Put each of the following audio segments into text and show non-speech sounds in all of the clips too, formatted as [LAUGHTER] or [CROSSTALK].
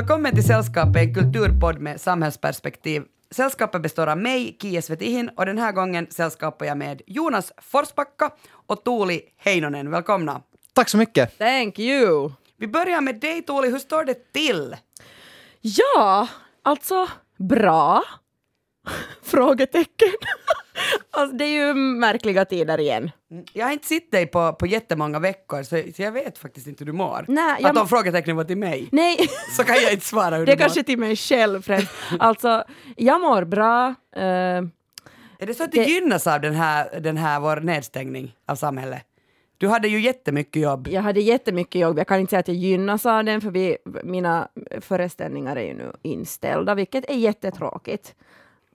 Välkommen till Sällskapet, en kulturpodd med samhällsperspektiv. Sällskapet består av mig, Kia Svetihin, och den här gången sällskapar jag med Jonas Forsbacka och Tuuli Heinonen. Välkomna! Tack så mycket! Thank you! Vi börjar med dig Tuuli, hur står det till? Ja, alltså bra? [LAUGHS] Frågetecken. [LAUGHS] alltså, det är ju märkliga tider igen. Jag har inte sett dig på, på jättemånga veckor så, så jag vet faktiskt inte hur du mår. Nej, jag att om frågetecknen var till mig Nej, [LAUGHS] så kan jag inte svara hur det är du mår. kanske till mig själv främst. Alltså, jag mår bra. eh, Är det så att du det- gynnas av den här, den här vår nedstängning av samhället? Du hade ju jättemycket jobb. jag hade jättemycket jobb. Jag kan inte säga att jag gynnas av den, för vi, mina föreställningar är ju nu inställda, vilket är jättetråkigt.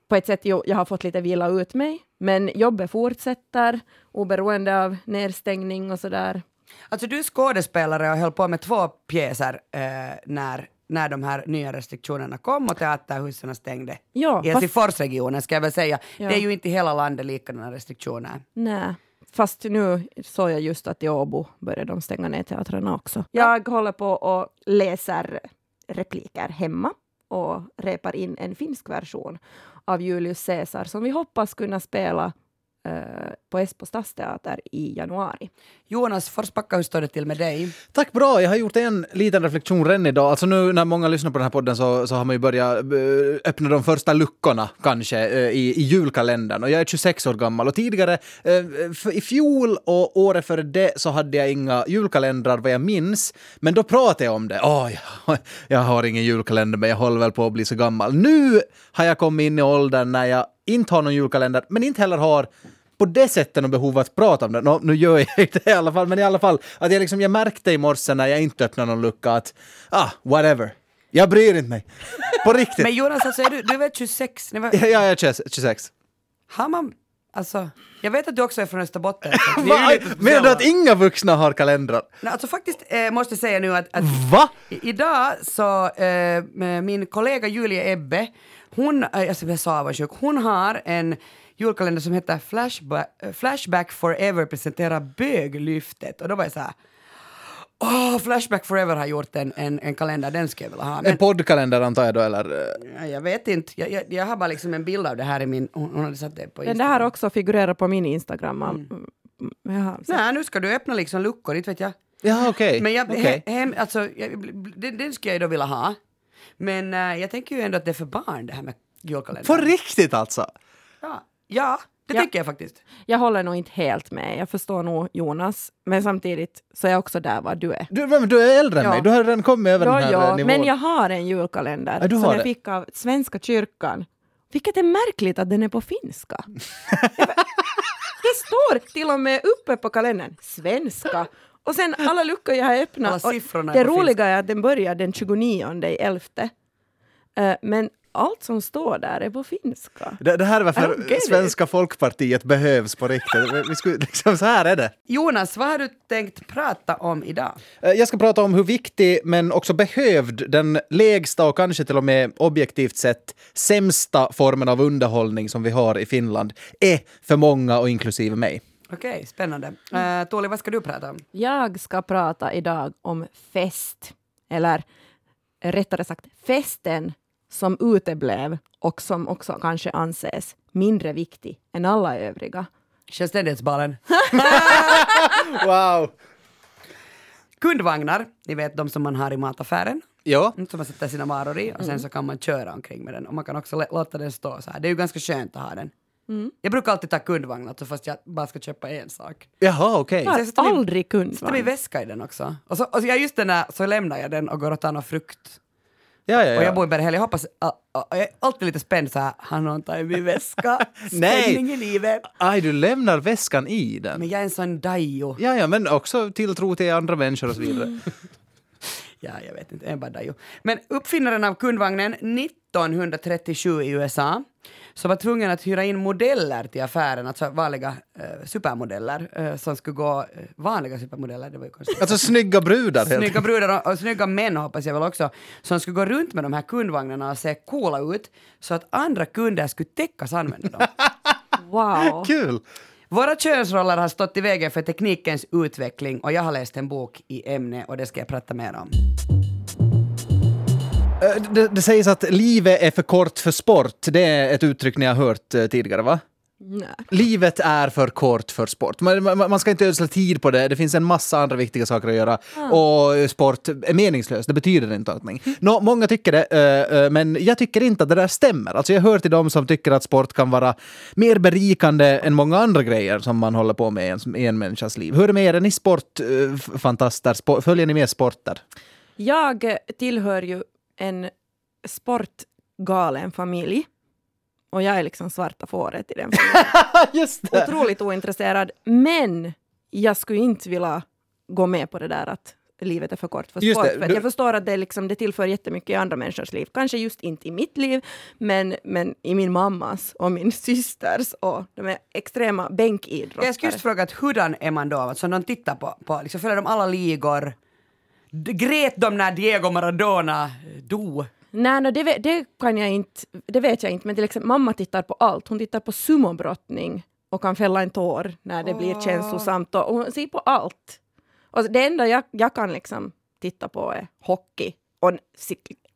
På ett sätt, jo, jag har fått lite vila ut mig, men jobbet fortsätter oberoende av nedstängning och sådär. Alltså du är skådespelare och höll på med två pjäser eh, när, när de här nya restriktionerna kom och teaterhusen stängde. Ja, I Helsingforsregionen ska jag väl säga. Ja. Det är ju inte hela landet likadana restriktioner. Nej, fast nu såg jag just att i Åbo började de stänga ner teatrarna också. Jag håller på och läser repliker hemma och repar in en finsk version av Julius Caesar som vi hoppas kunna spela på Esbo stadsteater i januari. Jonas Forsbacka, hur står det till med dig? Tack bra! Jag har gjort en liten reflektion redan idag. Alltså nu när många lyssnar på den här podden så, så har man ju börjat eh, öppna de första luckorna kanske eh, i, i julkalendern. Och jag är 26 år gammal och tidigare, eh, i fjol och året före det så hade jag inga julkalendrar vad jag minns. Men då pratade jag om det. Åh, jag, jag har ingen julkalender men jag håller väl på att bli så gammal. Nu har jag kommit in i åldern när jag inte har någon julkalender men inte heller har på det sättet något behov att prata om det. Nå, nu gör jag [LAUGHS] inte det i alla fall, men i alla fall att jag, liksom, jag märkte i morse när jag inte öppnade någon lucka att ah, whatever. Jag bryr inte mig. På riktigt. [LAUGHS] Men Jonas, alltså är du, du är väl 26? Ni var, ja, jag är 26. har man, alltså, jag vet att du också är från Österbotten. [LAUGHS] Menar du att inga vuxna har kalendrar? Nej, Alltså faktiskt eh, måste jag säga nu att, att Va? I- Idag så, eh, min kollega Julia Ebbe, hon, eh, alltså jag så avundsjuk, hon har en julkalender som heter Flashback, eh, Flashback Forever presenterar Böglyftet och då var jag så här Åh, Flashback Forever har gjort en, en, en kalender, den skulle jag vilja ha. En Men, poddkalender antar jag då, eller? ja, jag vet inte, jag, jag, jag har bara liksom en bild av det här i min, hon, hade satt det på Den Instagram. där också figurerar på min Instagram. Mm. Jaha, så- Nej, nu ska du öppna liksom luckor, inte vet jag. Ja, okej. Men jag, hem, alltså, jag, den, den skulle jag då vilja ha. Men eh, jag tänker ju ändå att det är för barn det här med julkalendern. På riktigt alltså? Ja, ja det Ja. tycker jag faktiskt. Jag håller nog inte helt med. Jag förstår nog Jonas, men samtidigt så är jag också där vad du är. Du, men du är äldre än Ja. mig, du har redan kommit över den Ja, här eh, ja, nivån. men jag har en julkalender Ja, som jag det. fick av Svenska kyrkan. Vilket är märkligt att den är på finska. [LAUGHS] det står till och med uppe på kalendern, svenska. Och sen alla luckor jag har Alla öppnat. det roliga är att den börjar den 29 i 11. Eh, men allt som står där är på finska. Det, det här är varför it. Svenska folkpartiet behövs på riktigt. Vi- Vi skulle, liksom, så här är det. Jonas, vad har du tänkt prata om idag? Eh, Jag ska prata om hur viktig, men också behövd, den lägsta och kanske till och med objektivt sett sämsta formen av underhållning som vi har i Finland är för många och inklusive mig. Okej, spännande. Uh, Tuuli, vad ska du prata om? Jag ska prata idag om fest, eller rättare sagt festen som uteblev och som också kanske anses mindre viktig än alla övriga. Självständighetsbalen. [LAUGHS] Wow! Kundvagnar, ni vet de som man har i mataffären. Ja, Mm, Som man sätter sina varor i och sen så kan man köra omkring med den. Och man kan också låta den stå så här. Det är ju ganska skönt att ha den. Jag brukar alltid ta kundvagn, alltså, fast jag bara ska köpa en sak. jaha okej. Jag har sätter aldrig Sätter vi kundvagn. väska i den också. Och så, och så, just den där, så lämnar jag den och går och tar någon frukt. Ja, ja, Och jag ja. bor i Berghäll, jag hoppas, jag är alltid lite spänd så här, har någon tagit min väska? [LAUGHS] Spänning i livet. Aj, du lämnar väskan i den. Men jag är en sån dajo. Ja, ja, men också tilltro till andra människor och så vidare. [LAUGHS] Ja, jag vet inte, en bara dajo. Men uppfinnaren av kundvagnen 1937 i USA så var tvungen att hyra in modeller till affären, alltså vanliga eh, supermodeller eh, som skulle gå, eh, vanliga supermodeller, det var ju konstigt. Alltså snygga brudar helt Snygga brudar och, och snygga män hoppas jag väl också, som skulle gå runt med de här kundvagnarna och se coola ut så att andra kunder skulle täckas använda dem. [LAUGHS] Wow. Kul! Våra könsroller har stått i vägen för teknikens utveckling och jag har läst en bok i ämne och det ska jag prata mer om. Eh, Det, det sägs att livet är för kort för sport. Det är ett uttryck ni har hört eh, tidigare, va? Nej. Livet är för kort för sport. Man, man, man ska inte ödsla tid på det. Det finns en massa andra viktiga saker att göra. Och sport är meningslöst. Det betyder inte någonting. Nå, många tycker det, eh, eh, men jag tycker inte att det där stämmer. Alltså jag hör till dem som tycker att sport kan vara mer berikande än många andra grejer som man håller på med i en, i en människas liv. Hur är det med er? Är ni sportfantaster? Sport, följer ni med sporter? Jag eh, tillhör ju en sportgalen familj. Och jag är liksom svarta fåret i den. [LAUGHS] Just Otroligt ointresserad. Men jag skulle inte vilja gå med på det där att livet är för kort för Just sport. det, För du- jag förstår att det, liksom, det tillför jättemycket i andra människors liv. Kanske just inte i mitt liv, men, men i min mammas och min systers. Och de är extrema bänkidrottare. Jag skulle just fråga att hurdan är man då? Alltså de tittar på, på liksom följer de alla ligor? Grät de när Diego Maradona dog? Nej, no, det, det, kan jag inte, det vet jag inte, men till exempel mamma tittar på allt. Hon tittar på sumobrottning och kan fälla en tår när det blir Åh. känslosamt. Och hon ser på allt. Och det enda jag, jag kan liksom titta på är hockey och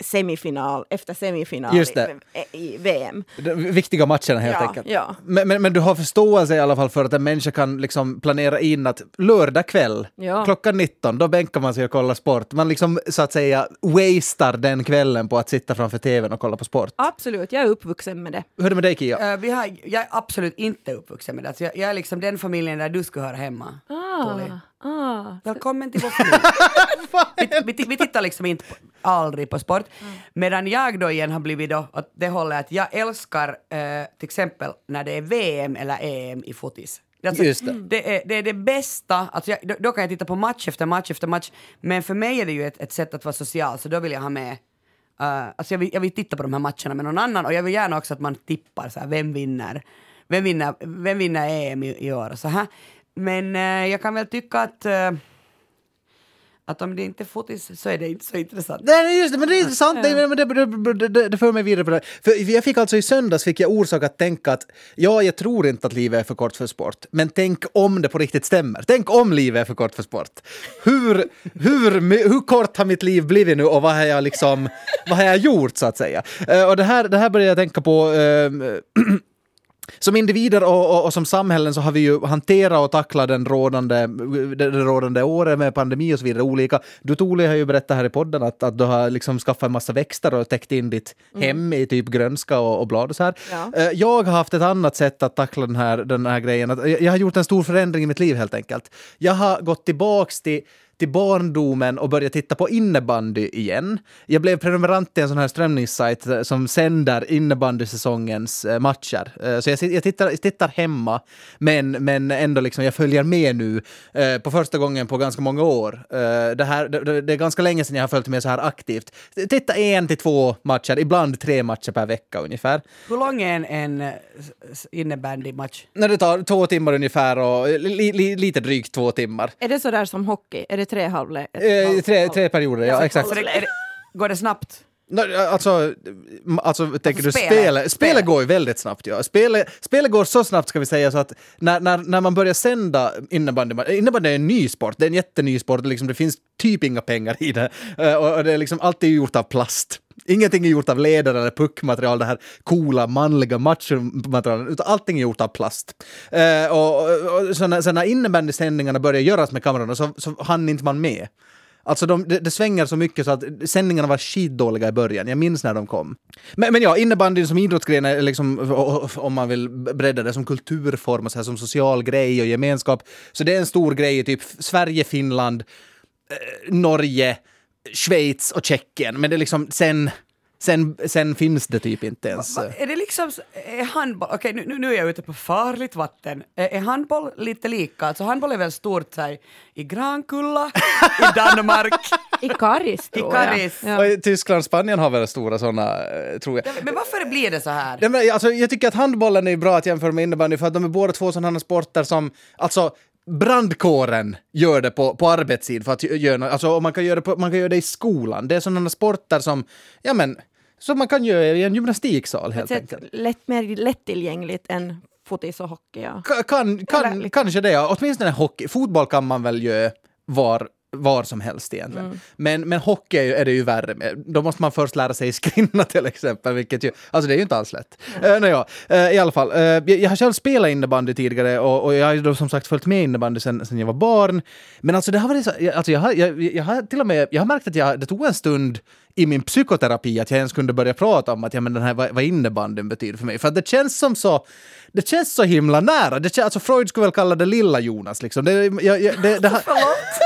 semifinal efter semifinal Just det. I, i VM. De viktiga matcherna helt Ja, enkelt. ja. Men, men, men du har förståelse i alla fall för att en människa kan liksom planera in att lördag kväll Ja. klockan 19, då bänkar man sig och kollar sport. Man liksom så att säga wastear den kvällen på att sitta framför tvn och kolla på sport. Absolut, jag är uppvuxen med det. Hur är det med dig Kia? Eh, vi har, jag är absolut inte uppvuxen med det. Alltså jag, jag är liksom den familjen där du skulle höra hemma. Tuli. ah. Välkommen till vår familj. [LAUGHS] vi, vi, vi tittar liksom inte på, aldrig på sport. Medan jag då igen har blivit då åt det hållet att jag älskar eh, till exempel när det är VM eller EM i fotis. Alltså, Just det. Det, är, det är det bästa, alltså jag, då, då kan jag titta på match efter match efter match, men för mig är det ju ett, ett sätt att vara social, så då vill jag ha med Uh, alltså jag, vill, jag vill titta på de här matcherna med någon annan och jag vill gärna också att man tippar så här, vem vinner, vem vinner, vem vinner EM i, i år och så här. Men eh, jag kan väl tycka att, eh, att om det inte är fotis så är det inte så intressant. Nej, just det, men det är intressant. Det, men det, det, det, det för mig vidare på det. För jag fick alltså i söndags fick jag orsak att tänka att ja, jag tror inte att livet är för kort för sport. Men tänk om det på riktigt stämmer. Tänk om livet är för kort för sport. Hur, hur, hur kort har mitt liv blivit nu och vad har jag liksom, vad har jag gjort så att säga? Eh, och det här, det här börjar jag tänka på eh, som individer och, och, och som samhällen så har vi ju hanterat och tacklat den rådande, det, rådande året med pandemi och så vidare olika. Du Tole har ju berättat här i podden att, att du har liksom skaffat en massa växter och täckt in ditt hem i typ grönska och, och blad och så här. Ja. Eh, Jag har haft ett annat sätt att tackla den här, den här grejen. Jag jag har gjort en stor förändring i mitt liv helt enkelt. Jag har gått tillbaks till till barndomen och börjat titta på innebandy igen. Jag blev prenumerant till en sån här strömningssajt eh, som sänder innebandysäsongens eh, matcher. Eh, Så jag, jag, tittar, jag tittar hemma, men, men ändå liksom, jag följer med nu eh, på första gången på ganska många år. Eh, Det, här, det, det är ganska länge sedan jag har följt med så här aktivt. Titta en till två matcher, ibland tre matcher per vecka ungefär. Hur lång är en, en innebandymatch? Det tar två timmar ungefär och li, li, lite drygt två timmar. Är det så där som hockey? Är det tre halvlek? Eh, tre, tre perioder, ja exakt. Det, det, går det snabbt? Alltså, alltså tänker du spela. spelet? Spela. går ju väldigt snabbt. Ja. Spelet, spelet går så snabbt ska vi säga så att när, när, när man börjar sända innebandy, innebandy är en ny sport, det är en jätteny sport, liksom, det finns typ inga pengar i det. Eh, Och, och det är liksom, allt är gjort av plast. Ingenting är gjort av leder eller puckmaterial, det här coola manliga machomaterialet, utan allting är gjort av plast. Eh, och, och, och så när, så när innebandysändningarna började göras med kamerorna så, så hann inte man med. Alltså de, det, de svänger så mycket så att sändningarna var skitdåliga i början. Jag minns när de kom. Men, men ja, innebandyn som idrottsgren är liksom, om man vill bredda det som kulturform och så här, som social grej och gemenskap. Så det är en stor grej i typ Sverige, Finland, eh, Norge, Schweiz och Tjeckien. Men det är liksom sen, sen, sen finns det typ inte ens. Va, är det liksom, är handboll, okej nu, nu nu är jag ute på farligt vatten. Är, är handboll lite lika? Alltså handboll är väl stort så här, i Grankulla, i [LAUGHS] Danmark. I Karis, tror Karis. jag. Och Ja. i Tyskland, Spanien har väl stora sådana, tror jag. Men varför blir det så här? Nej, men, alltså, jag tycker att handbollen är bra att jämföra med innebandy för att de är båda två sådana sporter som, alltså brandkåren gör det på, på arbetstid för att göra. Alltså, och man, kan göra det på, man kan göra det i skolan. Det är sådana sporter som, ja men, som man kan göra i en gymnastiksal helt Ett enkelt. lätt, mer lättillgängligt än fotis och hockey. Ja. Ka- Kan, kan, liksom- Kanske det, ja. Åtminstone hockey. Fotboll kan man väl göra var var som helst egentligen. Men, men hockey är, ju, är det ju värre med. Då måste man först lära sig [LAUGHS] skrinna till exempel, vilket ju, alltså det är ju inte alls lätt. Uh, nej, ja. Uh, I alla fall, uh, jag, jag har själv spelat innebandy tidigare och, och jag har ju då som sagt följt med innebandy sen, sen jag var barn. Men alltså det har varit så, jag- alltså jag har, jag, jag har till och med, jag har märkt att jag, det tog en stund i min psykoterapi att jag ens kunde börja prata om att ja, men den här, vad, vad innebandyn betyder för mig. För att det känns som så, det känns så himla nära. Det känns, alltså Freud skulle väl kalla det lilla Jonas liksom. Det, jag, jag, det, det, har- [LAUGHS]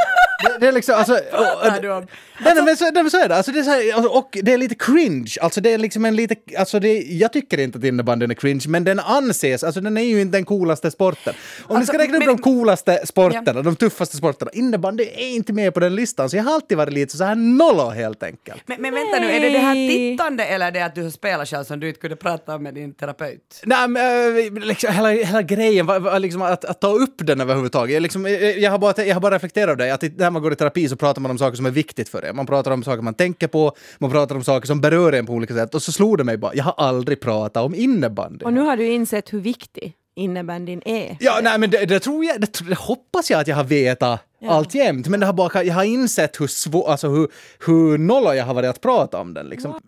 det, det är liksom, alltså... [LAUGHS] du om? Nej, nej, men så, nej, men så är det. Alltså, det är så här, alltså, och det är lite cringe. Alltså, det är liksom en lite, alltså, det, jag tycker inte att innebandyn är cringe, men den anses, alltså den är ju inte den coolaste sporten. Om ni Alltså, ska räkna upp men- de coolaste sporterna, de tuffaste sporterna, innebandy är inte med på den listan, så jag har alltid varit lite så här nollo helt enkelt. Men, men vänta nu, är det det här tittande eller det att du spelar själv som du inte kunde prata med din terapeut? Nej, men, äh, liksom, hela, hela grejen, var, var, liksom, att, att ta upp den överhuvudtaget. Liksom, jag, jag, har bara, jag har bara reflekterat över det, att man går i terapi så pratar man om saker som är viktigt för en. Man pratar om saker man tänker på, man pratar om saker som berör en på olika sätt. Och så slog det mig bara, jag har aldrig pratat om innebandy. Och nu har du insett hur viktig innebandyn är. Ja, nej, men det, det tror jag, det, det hoppas jag att jag har vetat Ja. alltjämt. Men det har bara, jag har insett hur, svår, alltså hur, hur nolla jag har varit att prata om den. Liksom.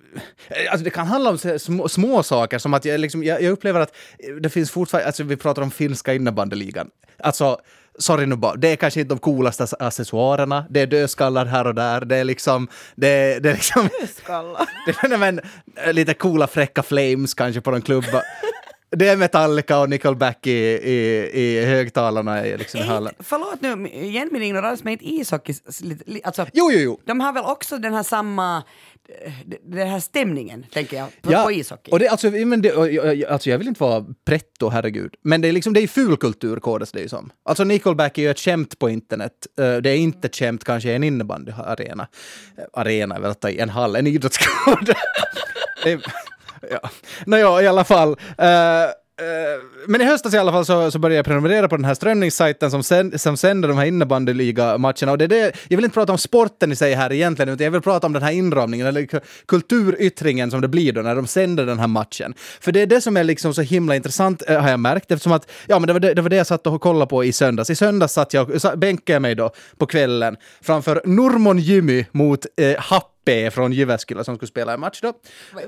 Alltså, det kan handla om små, små saker som att jag, liksom, jag, jag upplever att det finns fortfarande, alltså vi pratar om finska innebandyligan. Alltså, sorry nu bara, det är kanske inte de coolaste ac- accessoarerna, det är dödskallar här och där, det är liksom, det, det är liksom Skalla. [LAUGHS] det är men, eh, lite coola fräcka flames kanske på någon klubba. [LAUGHS] Det är Metallica och Nickelback i, i, i högtalarna i, liksom, hallen. Förlåt nu, igen min ignorans, men inte ishockey, alltså, Jo, jo, jo. de har väl också den här samma, eh, den här stämningen, tänker jag, på, på ishockey. och det, alltså, men det, alltså, jag vill inte vara pretto, herregud. Men det är liksom, det är fulkultur kodas det ju som. Alltså Nickelback är ju ett skämt på internet. Eh, Det är inte ett skämt kanske i en innebandyarena. Eh, Arena är väl att ta i, en hall, en idrottskod. [LAUGHS] Ja. Nåja, i alla fall. Uh, men i höstas i alla fall så, så började jag prenumerera på den här strömningssajten som, sen, som sänder de här innebandyliga-matcherna. Och det är det, jag vill inte prata om sporten i sig här egentligen, utan jag vill prata om den här inramningen, eller kulturyttringen som det blir då när de sänder den här matchen. För det är det som är liksom så himla intressant, eh, har jag märkt, eftersom att, ja men det var det, det, var det jag satt och kollade på i söndags. I söndags satt jag, bänkade jag mig då på kvällen framför Normon Jimmy mot eh, Happe från Jyväskylä som skulle spela en match då.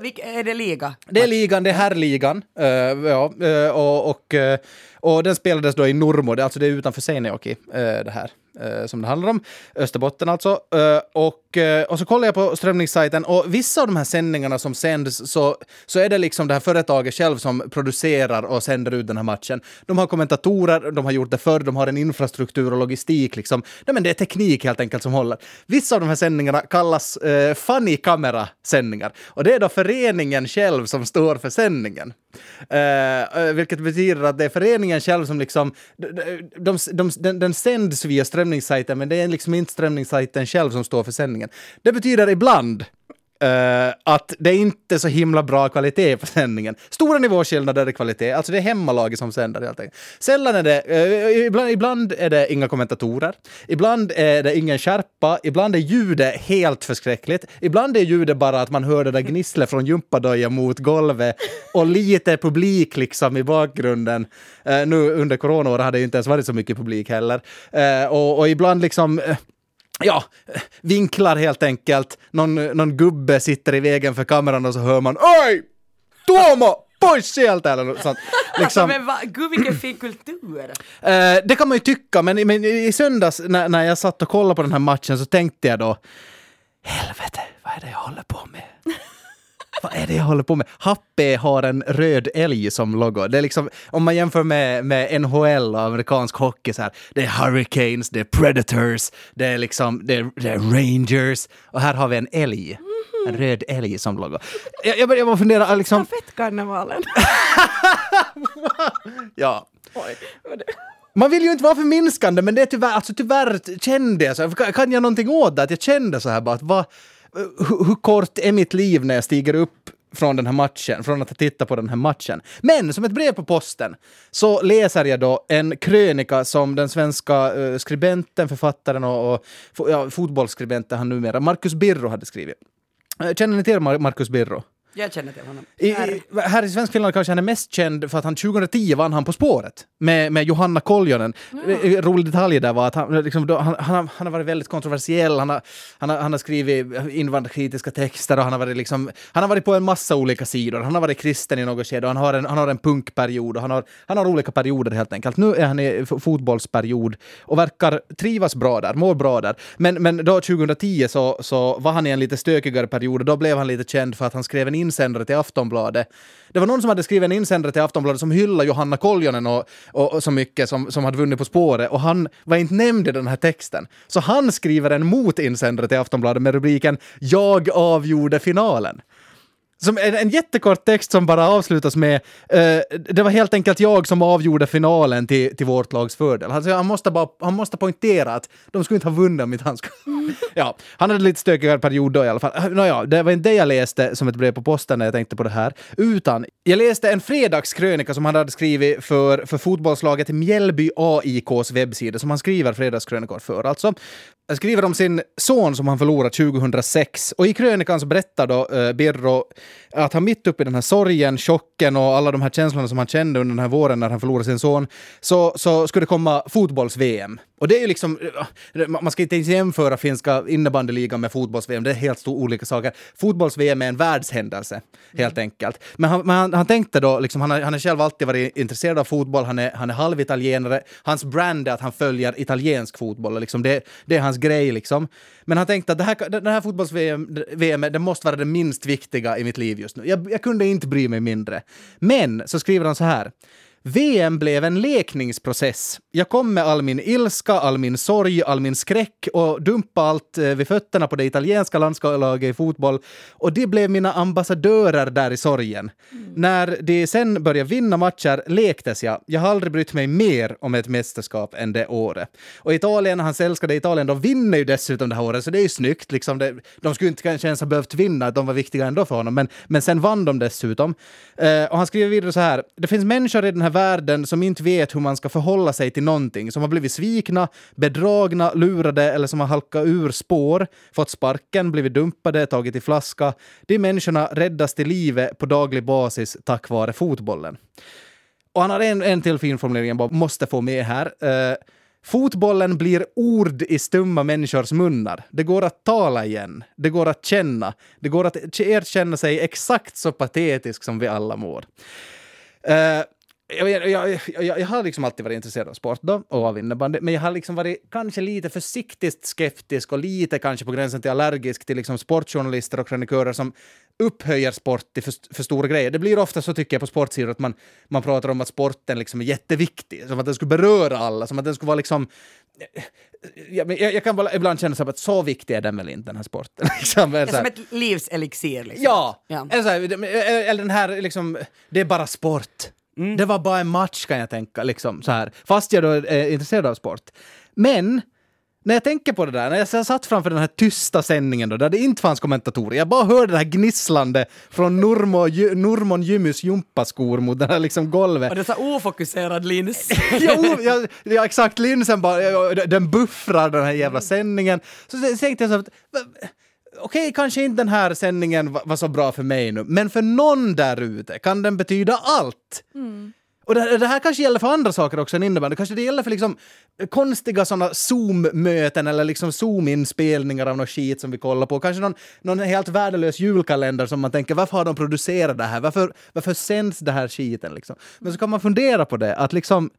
Vilk, är det liga? Det är ligan, det är herrligan. Uh, ja, eh, och, och, eh, och den spelades då i det, är alltså det är utanför Seinäjoki, uh, det här. Eh, som det handlar om. Österbotten alltså. Eh, och, eh, och så kollar jag på strömningssajten och vissa av de här sändningarna som sänds så, så är det liksom det här företaget själv som producerar och sänder ut den här matchen. De har kommentatorer, de har gjort det förr, de har en infrastruktur och logistik liksom. Nej, men det är teknik helt enkelt som håller. Vissa av de här sändningarna kallas eh, funny camera-sändningar och det är då föreningen själv som står för sändningen. Eh, eh, vilket betyder att det är föreningen själv som liksom, de, de, de, den, den sänds via strömningssajten men det är liksom inte strömningssajten själv som står för sändningen. Det betyder ibland Uh, att det är inte så himla bra kvalitet på sändningen. Stora nivåskillnader i kvalitet, alltså det är hemmalaget som sänder helt enkelt. Sällan är det, uh, ibland, ibland är det inga kommentatorer, ibland är det ingen skärpa, ibland är ljudet helt förskräckligt, ibland är ljudet bara att man hör det där gnisslet från gympadojan mot golvet och lite publik liksom i bakgrunden. Uh, nu under coronaåret hade det ju inte ens varit så mycket publik heller. Och, och ibland liksom ja, vinklar helt enkelt. Någon, någon gubbe sitter i vägen för kameran och så hör man Oj! Tuomo! Pois sieltä! Eller något sånt. [LAUGHS] Alltså, Liksom, men va, gud vilken fin kultur! eh, det kan man ju tycka, men, men i söndags när, när jag satt och kollade på den här matchen så tänkte jag då Helvete, vad är det jag håller på med? [LAUGHS] Vad är det jag håller på med? Happy har en röd älg som logo. Det är liksom, om man jämför med, med NHL och amerikansk hockey så här, det är Hurricanes, det är Predators, det är liksom, det är, det är Rangers och här har vi en älg. En röd älg som logo. Jag, jag börjar bara fundera, liksom, Stafettkarnevalen. [LAUGHS] ja. Oj. Man vill ju inte vara förminskande, men det är tyvärr, alltså tyvärr kände jag så. Kan, kan jag någonting åt det? Att jag kände så här bara att vad, hur, hur kort är mitt liv när jag stiger upp från den här matchen, från att titta på den här matchen. Men som ett brev på posten så läser jag då en krönika som den svenska eh, skribenten, författaren och, och ja, fotbollsskribenten han numera, Marcus Birro hade skrivit. Eh, Känner ni till Mar- Marcus Birro? Jag känner till honom. I, i, här i Svenskfinland kanske han är mest känd för att han 2010 vann han På spåret. Med, med Johanna Koljonen. En Rolig detalj där var att han, liksom, då, han, han, har- han har varit väldigt kontroversiell. Han har, han, har, han har skrivit invandrarkritiska texter och han har, varit liksom, han har varit på en massa olika sidor. Han har varit kristen i något skede och han har en, han har en punkperiod och han har, han har olika perioder helt enkelt. Nu är han i fotbollsperiod och verkar trivas bra där, mår bra där. Men, men då 2010 så, så var han i en lite stökigare period och då blev han lite känd för att han skrev en insändare till Aftonbladet. Det var någon som hade skrivit en insändare till Aftonbladet som hyllade Johanna Koljonen och, och, och så mycket som, som hade vunnit På spåret och han var inte nämnd i den här texten. Så han skriver en motinsändare till Aftonbladet med rubriken “Jag avgjorde finalen”. Som en, en jättekort text som bara avslutas med eh, “Det var helt enkelt jag som avgjorde finalen till, till vårt lags fördel”. Alltså, han, måste bara, han måste poängtera att de skulle inte ha vunnit om inte han skulle... ja, han hade lite stökigare period då i alla fall. Nåja, det var inte det jag läste som ett brev på posten när jag tänkte på det här, utan jag läste en fredagskrönika som han hade skrivit för, för fotbollslaget Mjällby AIKs webbsida, som han skriver fredagskrönikor för. Alltså, skriver om sin son som han förlorade 2006. Och i krönikan så berättar då eh, Birro att han mitt uppe i den här sorgen, chocken och alla de här känslorna som han kände under den här våren när han förlorade sin son, så, så skulle det komma fotbolls-VM. Och det är ju liksom, eh, man ska inte ens jämföra finska innebandyligan med fotbolls-VM, det är helt stor olika saker. Fotbolls-VM är en världshändelse, helt enkelt. Men han, men han, han tänkte då, liksom, han, har, han har själv alltid varit intresserad av fotboll, han är, han är halvitalienare, hans brand är att han följer italiensk fotboll, liksom det, det är hans grej liksom. Men han tänkte att det här, här fotbolls-VM VM, det måste vara det minst viktiga i mitt liv just nu. Jag, jag kunde inte bry mig mindre. Men så skriver han så här. VM blev en lekningsprocess. Jag kom med all min ilska, all min sorg, all min skräck och dumpa allt eh, vid fötterna på det italienska landslaget i fotboll. Och det blev mina ambassadörer där i sorgen. När de sen började vinna matcher lektes jag. Jag har aldrig brytt mig mer om ett mästerskap än det året. Och Italien, hans älskade Italien, de vinner ju dessutom det här året, så det är ju snyggt. Liksom det, de skulle inte kanske ens ha behövt vinna, de var viktiga ändå för honom, men, men sen vann de dessutom. Eh, och han skriver vidare så här. Det finns människor i den här världen som inte vet hur man ska förhålla sig till någonting, som har blivit svikna, bedragna, lurade eller som har halkat ur spår, fått sparken, blivit dumpade, tagit i flaska. De människorna räddas till livet på daglig basis tack vare fotbollen. Och han har en, en till fin formulering jag bara måste få med här. Uh, Fotbollen blir ord i stumma människors munnar. Det går att tala igen. Det går att känna. Det går att erkänna sig exakt så patetisk som vi alla mår. Uh, jag, jag, jag, jag, har liksom alltid varit intresserad av sport då, och av innebandy, men jag har liksom varit kanske lite försiktigt skeptisk och lite kanske på gränsen till allergisk till liksom sportjournalister och krönikörer som upphöjer sport till för, för stora grejer. Det blir ofta så tycker jag på sportsidor att man, man pratar om att sporten liksom är jätteviktig, som att den skulle beröra alla, som att den skulle vara liksom jag, men jag, jag kan bara ibland känna så här att så viktig är den väl inte, den här sporten. [LAUGHS] liksom, Det är som ett livselixir. Liksom. Ja! Ja. Eller, så här, eller den här liksom, det är bara sport. Det var bara en match kan jag tänka, liksom så här. Fast jag då är intresserad av sport. Men när jag tänker på det där, när jag satt framför den här tysta sändningen då, där det inte fanns kommentatorer, jag bara hörde det här gnisslande från Nurmo, Gy- Nurmon Jymys gympaskor mot det här liksom golvet. Och det är så ofokuserad lins. [LAUGHS] ja, ja, ja, exakt. Linsen bara, den buffrar den här jävla sändningen. Så tänkte jag så att, okej, kanske inte den här sändningen var, var så bra för mig nu, men för någon där ute kan den betyda allt. Och det, det här kanske gäller för andra saker också än innebandy. Kanske det gäller för liksom konstiga sådana Zoom-möten eller liksom Zoom-inspelningar av något skit som vi kollar på. Kanske någon, någon helt värdelös julkalender som man tänker varför har de producerat det här? Varför, varför sänds det här skiten liksom? Men så kan man fundera på det, att liksom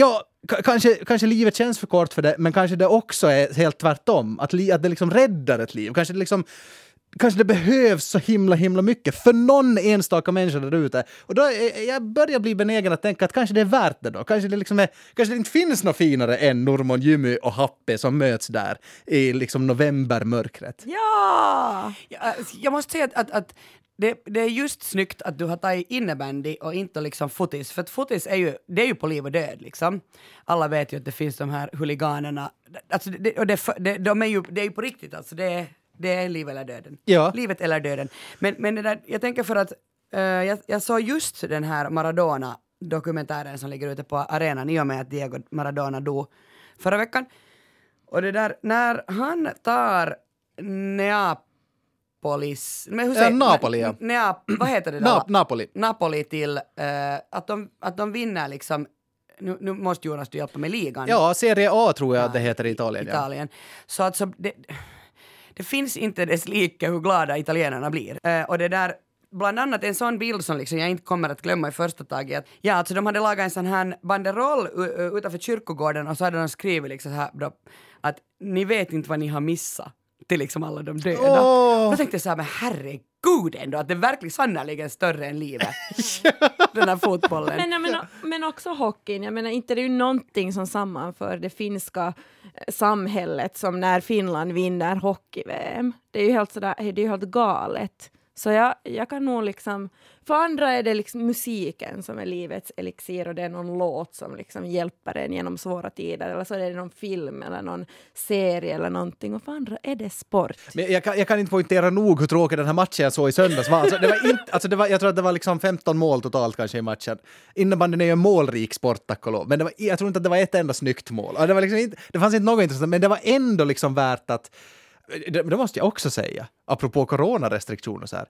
Ja, kanske, kanske livet känns för kort för det, men kanske det också är helt tvärtom. Att, li, att det liksom räddar ett liv. Kanske det liksom Kanske det behövs så himla himla mycket för någon enstaka människa där ute. Och då är, jag börjar bli benägen att tänka att kanske det är värt det då. Kanske det, liksom är, kanske det inte finns något finare än Normon, Jimmy och Happe som möts där i liksom novembermörkret. Ja! Jag, alltså, jag måste säga att, att, att det, det är just snyggt att du har tagit innebandy och inte liksom fotis, för att fotis är ju, det är ju på liv och död liksom. Alla vet ju att det finns de här huliganerna, alltså det, och det, det, de är ju, det är ju på riktigt alltså, det är, det är liv eller döden. Ja. Livet eller döden. Men, men det där, jag tänker för att eh, jag, jag såg just den här Maradona-dokumentären som ligger ute på arenan i och med att Diego Maradona dog förra veckan. Och det där, när han tar Neapolis... Men hur Ja, säger- Napoli, ja. Neap, [CLEARS THROAT] vad heter det? då? Na, Napoli. Napoli till eh, att, de, att de vinner liksom nu, nu måste Jonas du hjälpa med ligan. Ja, Serie A tror jag att det heter i Italien. Ja. Italien. Så alltså, det, det finns inte dess like hur glada italienarna blir. Eh, och det där bland annat en sån bild som liksom jag inte kommer att glömma i första taget. Att, ja, alltså de hade lagat en sån här banderoll utanför kyrkogården och så hade de skrivit liksom så här då, att ni vet inte vad ni har missat till liksom alla de döda. Åh. Då tänkte jag så här, men herregud ändå, att det är verkligen sannerligen större än livet. [LAUGHS] Den här fotbollen. Men, jag menar, men också hockeyn, jag menar inte det är ju någonting som sammanför det finska eh, samhället som när Finland vinner hockey-VM. Det är ju helt sådär, det är ju helt galet. Så jag, jag kan nog liksom, för andra är det liksom musiken som är livets elixir och det är någon låt som liksom hjälper en genom svåra tider eller så är det någon film eller någon serie eller någonting och för andra är det sport. Men jag kan, jag kan inte poängtera nog hur tråkig den här matchen jag såg i söndags var. Alltså, det var inte, alltså det var, jag tror att det var liksom 15 mål totalt kanske i matchen. Innebandyn är ju en målrik sport, tack och lov. Men det var, jag tror inte att det var ett enda snyggt mål. Det, var liksom inte, det fanns inte något intressant, men det var ändå liksom värt att det, det måste jag också säga, apropå coronarestriktioner så här.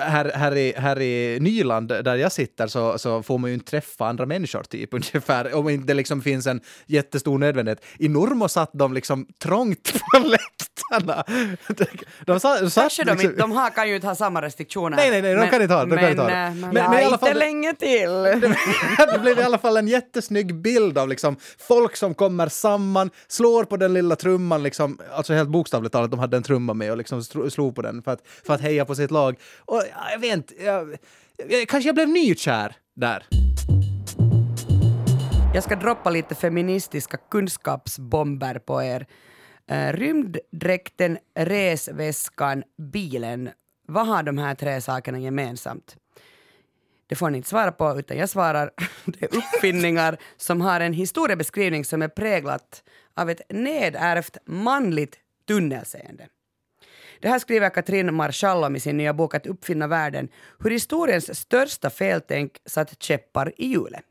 Här, här, i, här i Nyland, där jag sitter, så, så får man ju inte träffa andra människor typ [LAUGHS] ungefär, om inte det liksom finns en jättestor nödvändighet. I Normo satt de liksom trångt [LAUGHS] på läktarna. De, sa- de satt Kanske de liksom- inte, de har, kan ju inte ha samma restriktioner. Nej, nej, nej, de kan inte ha det, de inte ha det. Men- ja, men i alla inte fall- länge till. [LAUGHS] det blev i alla fall en jättesnygg bild av liksom folk som kommer samman, slår på den lilla trumman, liksom, alltså helt bokstavligt talat, de hade en trumma med och liksom slog på den för att, för att heja på sitt lag. Och jag vet inte, jag, jag, kanske jag blev nykär där. Jag ska droppa lite feministiska kunskapsbomber på er. Uh, rymddräkten, resväskan, bilen. Vad har de här tre sakerna gemensamt? Det får ni inte svara på, utan jag svarar [LAUGHS] det är uppfinningar som har en historiebeskrivning som är präglat av ett nedärvt manligt tunnelseende. Det här skriver Katrin Marschall om i sin nya bok Att uppfinna världen, hur historiens största feltänk satt käppar i hjulet.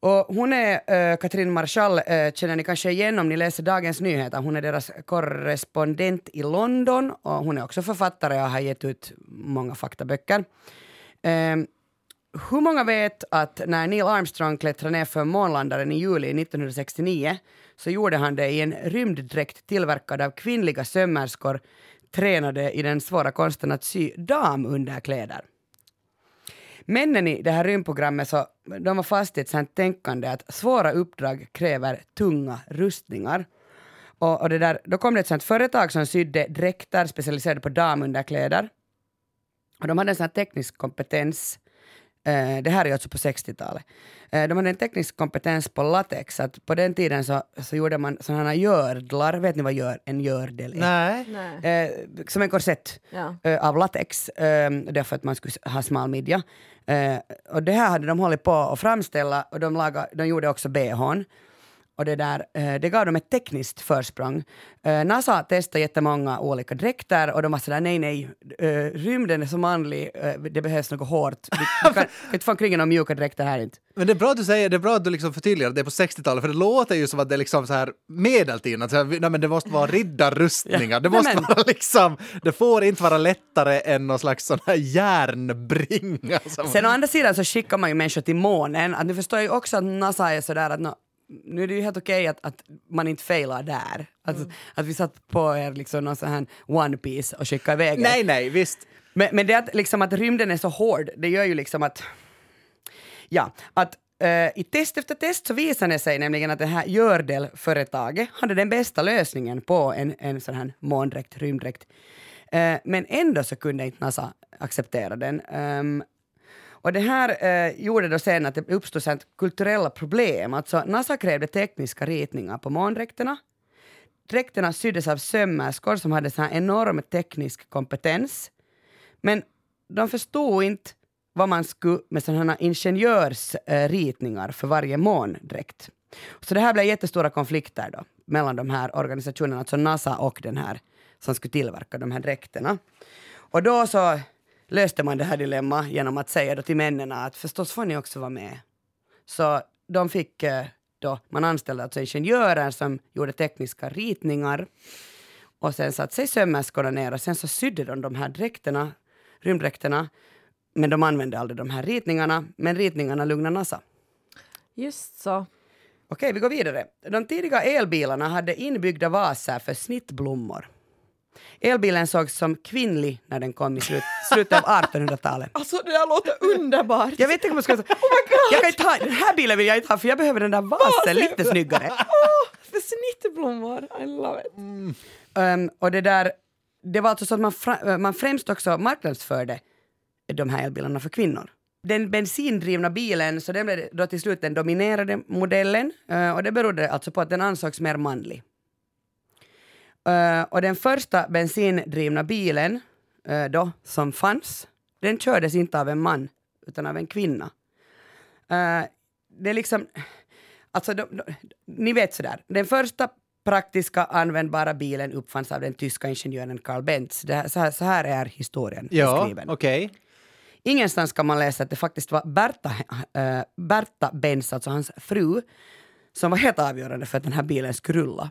Och hon är, eh, äh, Katrin Marschall äh, eh, känner ni kanske igen om ni läser Dagens Nyheter. Hon är deras korrespondent i London och hon är också författare och har gett ut många faktaböcker. Ehm, hur många vet att när Neil Armstrong klättrade ner för månlandaren i juli 1969 så gjorde han det i en rymddräkt tillverkad av kvinnliga sömmerskor tränade i den svåra konsten att sy damunderkläder. Männen i det här rymdprogrammet så, de var fast i ett sånt tänkande att svåra uppdrag kräver tunga rustningar. Och, och det där, då kom det ett sånt företag som sydde dräkter specialiserade på damunderkläder. Och de hade en sån teknisk kompetens Eh, det här är alltså på 60-talet. Eh, de hade en teknisk kompetens på latex, att på den tiden så, så gjorde man sådana här gördlar, vet ni vad gör, en gördel är? Nej. Nej. Eh, som en korsett Ja. eh, av latex, eh, därför att man skulle ha smal midja. Eh, och det här hade de hållit på att framställa och de, lagade, de gjorde också bhn. Och det, där, eh, det gav dem ett tekniskt försprång. Eh, NASA testade jättemånga olika dräkter och de var sådär nej, nej, eh, rymden är så manlig, det behövs något hårt. Vi, vi [LAUGHS] kan, inte få omkring några mjuka dräkter här inte. Men det är bra att du säger, det är bra att du liksom förtydligar att det är på 60-talet, för det låter ju som att det är liksom så här medeltiden, att nej, men det måste vara riddarrustningar, det Nej, måste men- vara liksom, det får inte vara lättare än någon slags sån här järnbringa. Som, Sen å andra sidan så skickar man ju människor till månen. Att nu förstår jag ju också att NASA är sådär att nå, nu är det ju helt okej att, att man inte failar där. Att, att vi satt på er liksom någon sån här One Piece och skickade iväg er. nej, nej, visst. Men, men det att, liksom att rymden är så hård, det gör ju liksom att... Ja, att eh, i test efter test så visade det sig nämligen att det här Gördel-företaget hade den bästa lösningen på en, en sån här måndräkt, rymddräkt. Eh, men ändå så kunde inte NASA acceptera den. Ehm, och det här eh, gjorde då sen att det uppstod sånt kulturella problem. Alltså NASA krävde tekniska ritningar på måndräkterna. Dräkterna syddes av sömmerskor som hade sån här enorm teknisk kompetens. Men de förstod inte vad man skulle med sådana ingenjörsritningar för varje måndräkt. Så det här blev jättestora konflikter då mellan de här organisationerna, alltså NASA och den här som skulle tillverka de här dräkterna. Och då så löste man det här dilemma genom att säga då till männen att förstås får ni också vara med. Så de fick eh, då, man anställde alltså ingenjörer som gjorde tekniska ritningar och sen satte sig sömmerskorna ner och sen så sydde de de här dräkterna, rymddräkterna, men de använde aldrig de här ritningarna, men ritningarna lugnade NASA. Just så. Okej, vi går vidare. De tidiga elbilarna hade inbyggda vaser för snittblommor. Elbilen sågs som kvinnlig när den kom i slut, slutet av 1800-talet. Alltså det där låter underbart! Jag vet inte om jag ska... Oh jag kan inte ha, den här bilen vill jag inte ha för jag behöver den där vasen lite snyggare. Åh, för snittblommor! I love it. Um, och det där, det var alltså så att man, fra, man främst också marknadsförde de här elbilarna för kvinnor. Den bensindrivna bilen, så den blev då till slut den dominerade modellen uh, och det berodde alltså på att den ansågs mer manlig. Uh, och den första bensindrivna bilen uh, då, som fanns, den kördes inte av en man utan av en kvinna. Uh, det är liksom, alltså de, de, ni vet sådär, den första praktiska användbara bilen uppfanns av den tyska ingenjören Carl Benz. Det här, så, här, så här är historien Ja, beskriven. okej. Ingenstans kan man läsa att det faktiskt var Berta, äh, Berta Benz, alltså hans fru, som var helt avgörande för att den här bilen skulle rulla.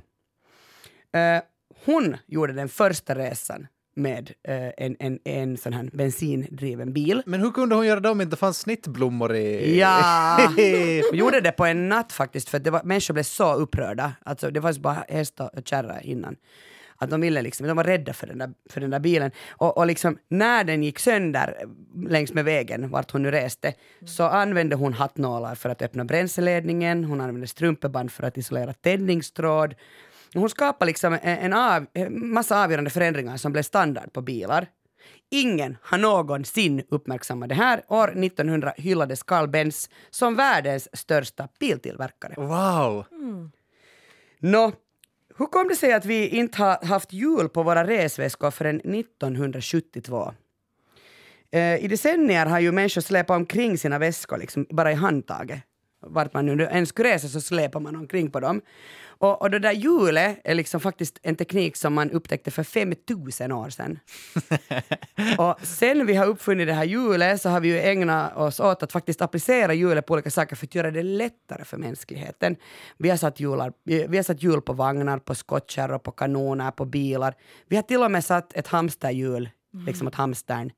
Äh, hon gjorde den första resan med äh, en, en, en sån här bensindriven bil. Men hur kunde hon göra det om det inte fanns snittblommor i... Ja! [LAUGHS] Hon gjorde det på en natt faktiskt för det var, människor blev så upprörda. Alltså, det var bara häst och kärra innan. Att de ville liksom, de var rädda för den där, för den där bilen. Och, och liksom, när den gick sönder längs med vägen, vart hon nu reste, så använde hon hattnålar för att öppna bränsleledningen, hon använde strumpeband för att isolera tändningstråd. Hon skapade liksom en, av, massa avgörande förändringar som blev standard på bilar. Ingen har någonsin uppmärksammat det här. År 1900 hyllades Carl Benz som världens största biltillverkare. Wow! Nå, hur kom det sig att vi inte har haft hjul på våra resväskor förrän 1972? Eh, I decennier har ju människor släpat omkring sina väskor liksom, bara i handtaget. Vart man nu än skulle resa så släpar man omkring på dem. Och, och det där hjulet är liksom faktiskt en teknik som man upptäckte för 5000 år sedan. [LAUGHS] och sen vi har uppfunnit det här hjulet så har vi ju ägnat oss åt att faktiskt applicera hjulet på olika saker för att göra det lättare för mänskligheten. Vi har satt, hjular, vi har satt hjul på vagnar, på skottkärror, på kanoner, på bilar. Vi har till och med satt ett hamsterhjul, liksom åt hamstern.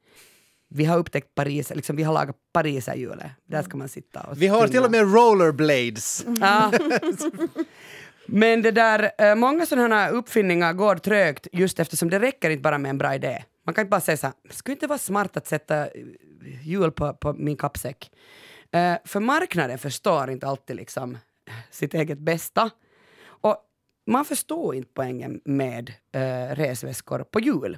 Vi har upptäckt Paris, liksom vi har lagat pariserhjulet. Där ska man sitta och Vi har till och med rollerblades. Ja. [LAUGHS] [LAUGHS] Men det där, eh, många sådana här uppfinningar går trögt just eftersom det räcker inte bara med en bra idé. Man kan inte bara säga så här, skulle inte vara smart att sätta eh, hjul på, på min kappsäck? Eh, för marknaden förstår inte alltid liksom sitt eget bästa. Och man förstår inte poängen med uh, resväskor på hjul.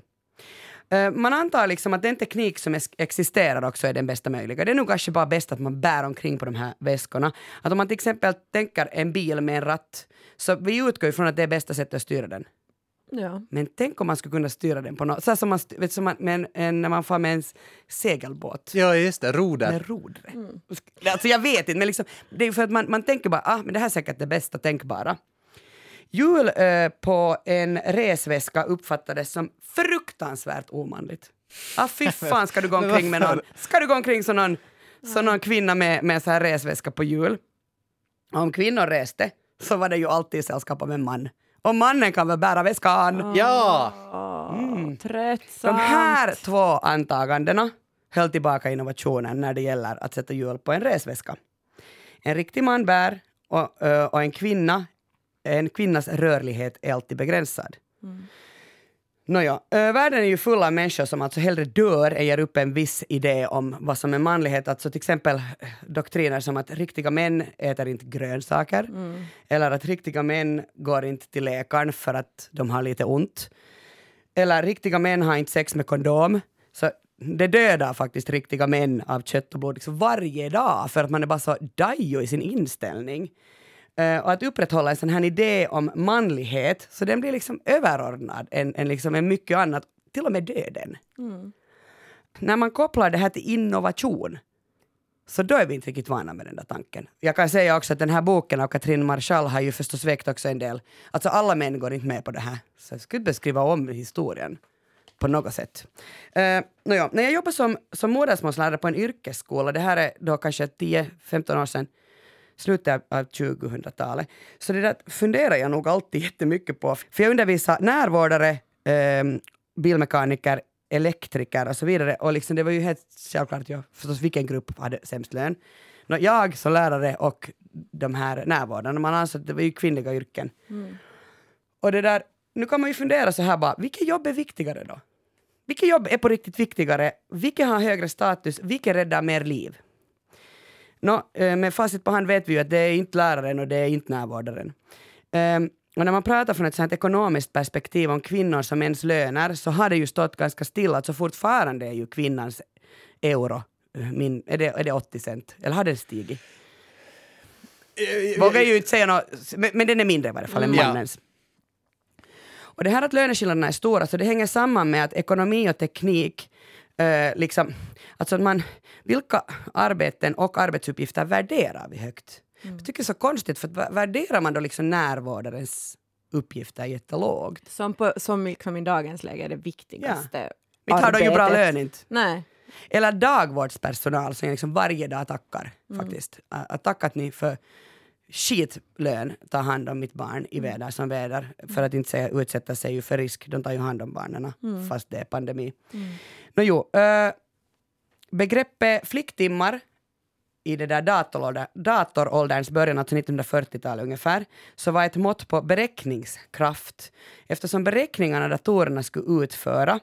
Uh, Man antar liksom att den teknik som existerar också är den bästa möjliga. Det är nog kanske bara bäst att man bär omkring på de här väskorna. Att om man till exempel tänker en bil med en ratt, så vi utgår ifrån att det är bästa sättet att styra den. Ja. Men tänk om man skulle kunna styra den på något, så som man, vet, som man med en, en, när man får med en segelbåt. Ja, just det. Roder. Med rodret. Alltså jag vet inte, men liksom, det är för att man, man tänker bara, ah, men det här är säkert det bästa tänkbara. Hjul eh, på en resväska uppfattades som fruktansvärt omanligt. Ah, fy [LAUGHS] fan ska du gå Men omkring med någon, ska du gå omkring som någon, som någon kvinna med, med så här resväska på hjul? Om kvinnor reste så var det ju alltid i sällskap av en man. Och mannen kan väl bära väskan? Ja! Mm. Tröttsamt. De här två antagandena höll tillbaka innovationen när det gäller att sätta hjul på en resväska. En riktig man bär och, och en kvinna, en kvinnas rörlighet är alltid begränsad. Nåja, världen är ju full av människor som alltså hellre dör än ger upp en viss idé om vad som är manlighet. Alltså till exempel eh, doktriner som att riktiga män äter inte grönsaker eller att riktiga män går inte till läkaren för att de har lite ont. Eller riktiga män har inte sex med kondom. Så det dödar faktiskt riktiga män av kött och blod liksom varje dag för att man är bara så dajo i sin inställning. Eh, och att upprätthålla en sån här idé om manlighet, så den blir liksom överordnad än, än liksom en mycket annat, till och med döden. När man kopplar det här till innovation, så då är vi inte riktigt vana med den där tanken. Jag kan säga också att den här boken av Katrin Marschall har ju förstås väckt också en del, alltså alla män går inte med på det här, så jag skulle beskriva om historien på något sätt. Uh, nåja, när jag jobbade som, som modersmålslärare på en yrkesskola, det här är då kanske 10-15 år sedan, slutet av 2000-talet, så det där funderar jag nog alltid jättemycket på. För jag undervisar närvårdare, ehm, bilmekaniker, elektriker och så vidare. Och liksom det var ju helt självklart, ja, förstås vilken grupp hade sämst lön. Nå, jag som lärare och de här närvårdarna, man ansåg att det var ju kvinnliga yrken. Och det där, nu kan man ju fundera så här bara, vilket jobb är viktigare då? Vilket jobb är på riktigt viktigare? Vilket har högre status? Vilket räddar mer liv? Nå, eh, med facit på hand vet vi ju att det är inte läraren och det är inte närvårdaren. Ehm, och när man pratar från ett sånt ekonomiskt perspektiv om kvinnors och mäns löner så har det ju stått ganska stilla, alltså fortfarande är ju kvinnans euro, eh, min, är, det, är det 80 cent? Eller har det stigit? Vågar ju inte säga något, men, men den är mindre i varje fall än Mm. Ja. mannens. Och det här att löneskillnaderna är stora, så det hänger samman med att ekonomi och teknik, eh, liksom, alltså man, vilka arbeten och arbetsuppgifter värderar vi högt? Mm. Jag tycker det är så konstigt, för värderar man då liksom närvårdarens uppgifter jättelågt? Som, på, som liksom i dagens läge är det viktigaste Vi tar då ju bra lön inte. Nej. Eller dagvårdspersonal som jag liksom varje dag tackar Mm. faktiskt. Att att tacka att ni för skitlön tar hand om mitt barn Mm. i väder som väder. För att inte säga utsätta sig för risk. De tar ju hand om barnen Mm. fast det är pandemi. Nå jo, äh, begreppet flicktimmar i det där datorålder, datorålderns början, alltså 1940-talet ungefär, så var ett mått på beräkningskraft. Eftersom beräkningarna datorerna skulle utföra